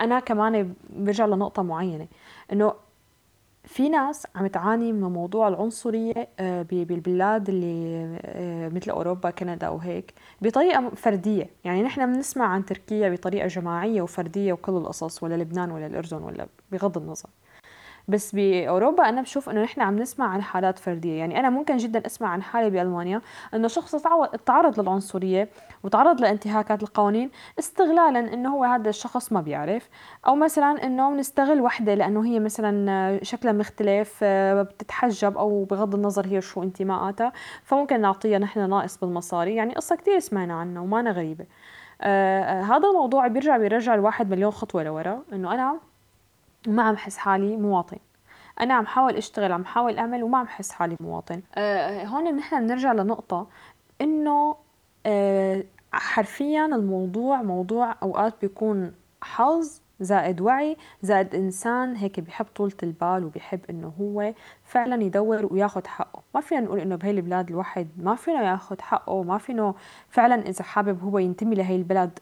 أنا كمان برجع لنقطة معينة. إنه في ناس عم تعاني من موضوع العنصرية آه، بالبلاد اللي آه، مثل أوروبا كندا وهيك بطريقة فردية. يعني نحن بنسمع عن تركيا بطريقة جماعية وفردية وكل القصص ولا لبنان ولا الأردن ولا بغض النظر. بس بأوروبا أنا بشوف إنه نحن عم نسمع عن حالات فردية. يعني أنا ممكن جدا أسمع عن حاله بألمانيا إنه شخص تعرض للعنصرية وتعرض لانتهاكات القوانين استغلالا إنه هو هذا الشخص ما بيعرف. أو مثلا إنه بنستغل وحدة لأنه هي مثلا شكلها مختلف بتتحجب أو بغض النظر هي شو انتماءاتها فممكن نعطيها نحن ناقص بالمصاري. يعني قصة كثير سمعنا عنها وما غريبة. آه هذا الموضوع بيرجع بيرجع الواحد مليون خطوة لورا. إنه أنا ما عم حس حالي مواطن. أنا عم حاول أشتغل عم حاول أعمل وما عم حس حالي مواطن. أه هون نحن بنرجع لنقطة إنه أه حرفيا الموضوع موضوع أوقات بيكون حظ زائد وعي زائد إنسان هيك بيحب طولة البال وبيحب إنه هو فعلا يدور وياخذ حقه. ما فينا نقول إنه بهي البلاد الواحد ما فينا ياخذ حقه ما فينا فعلا إذا حابب هو ينتمي لهي البلد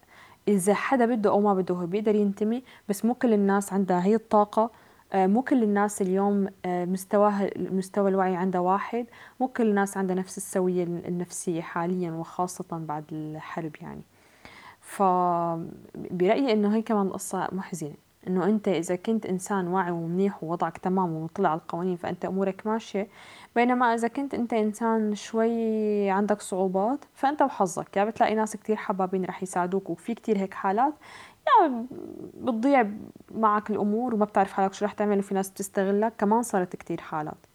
إذا حدا بده أو ما بده هو بيقدر ينتمي بس مو كل الناس عندها هي الطاقة. آه، مو كل الناس اليوم آه، مستواها مستوى الوعي عندها واحد. مو كل الناس عندها نفس السوية النفسية حاليا وخاصة بعد الحرب يعني. فبرأيي إنه هي كمان القصة محزنة. إنه أنت إذا كنت إنسان واعي ومنيح ووضعك تمام ومطلع على القوانين فأنت أمورك ماشية بينما إذا كنت أنت إنسان شوي عندك صعوبات فأنت وحظك يا بتلاقي ناس كتير حبابين رح يساعدوك وفي كتير هيك حالات يا بتضيع معك الأمور وما بتعرف حالك شو رح تعمل وفي ناس بتستغلك كمان صارت كتير حالات.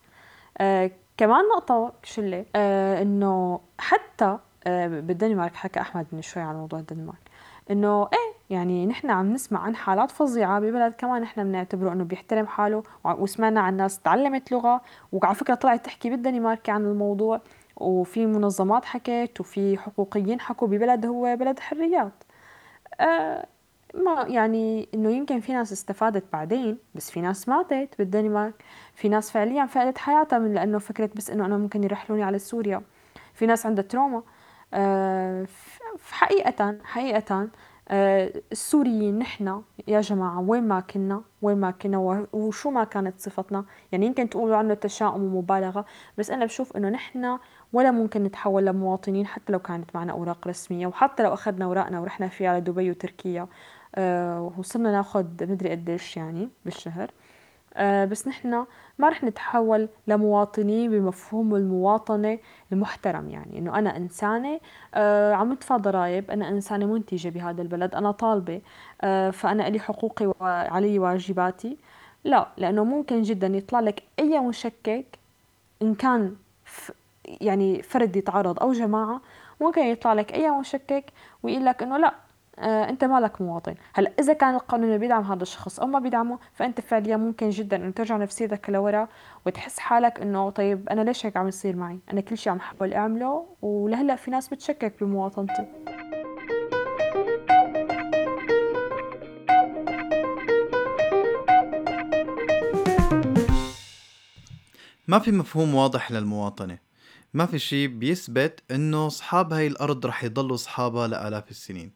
آه كمان نقطة شلة آه إنه حتى آه بالدنمارك حكى أحمد من شوي عن موضوع الدنمارك إنه إيه يعني نحن عم نسمع عن حالات فظيعة ببلد كمان نحن بنعتبره إنه بيحترم حاله وسمعنا عن ناس تعلمت لغة وعلى فكرة طلعت تحكي بالدنمارك عن الموضوع وفي منظمات حكت وفي حقوقيين حكوا ببلد هو بلد حريات. آه ما يعني إنه يمكن في ناس استفادت بعدين بس في ناس ماتت بالدنمارك. في ناس فعليا فقدت حياتها من لأنه فكرت بس إنه أنا ممكن يرحلوني على سوريا. في ناس عندها تروما. آه حقيقة حقيقة السوريين نحن يا جماعة وين ما كنا وين ما كنا وشو ما كانت صفتنا. يعني يمكن تقولوا عنه تشاؤم ومبالغة بس أنا بشوف إنه نحن ولا ممكن نتحول لمواطنين حتى لو كانت معنا أوراق رسمية وحتى لو أخذنا أوراقنا ورحنا فيها على دبي وتركيا. أه وصرنا ناخذ مدري قديش يعني بالشهر. آه، بس نحن ما رح نتحول لمواطنين بمفهوم المواطنة المحترم يعني إنه أنا إنسانة آه، عم ادفع ضرائب أنا إنسانة منتجة بهذا البلد أنا طالبة آه، فأنا لي حقوقي وعلي واجباتي. لا لأنه ممكن جدا يطلع لك أي مشكك إن كان يعني فرد يتعرض أو جماعة ممكن يطلع لك أي مشكك ويقول لك إنه لا أنت مالك مواطن. هلأ إذا كان القانون بيدعم هذا الشخص أو ما بيدعمه فأنت فعليا ممكن جدا إنه ترجع نفسيتك لورا وتحس حالك إنه طيب أنا ليش هيك عم يصير معي؟ أنا كل شيء عم حاول أعمله ولهلأ في ناس بتشكك بمواطنتي.
ما في مفهوم واضح للمواطنة. ما في شيء بيثبت إنه أصحاب هاي الأرض رح يضلوا أصحابها لآلاف السنين.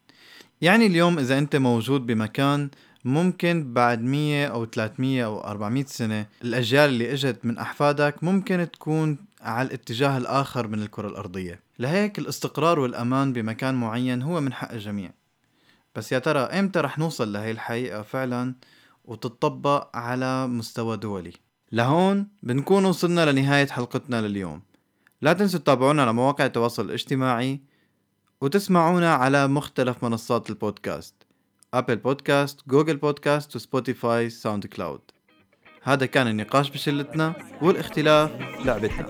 يعني اليوم إذا أنت موجود بمكان ممكن بعد مية أو 300 أو 400 سنة الأجيال اللي إجت من أحفادك ممكن تكون على الاتجاه الآخر من الكرة الأرضية. لهيك الاستقرار والأمان بمكان معين هو من حق الجميع. بس يا ترى إمتى رح نوصل لهي الحقيقة فعلا وتطبق على مستوى دولي؟ لهون بنكون وصلنا لنهاية حلقتنا لليوم. لا تنسوا تتابعونا على مواقع التواصل الاجتماعي وتسمعونا على مختلف منصات البودكاست Apple Podcasts، Google Podcasts و Spotify SoundCloud هذا كان النقاش بشلتنا والاختلاف لعبتنا.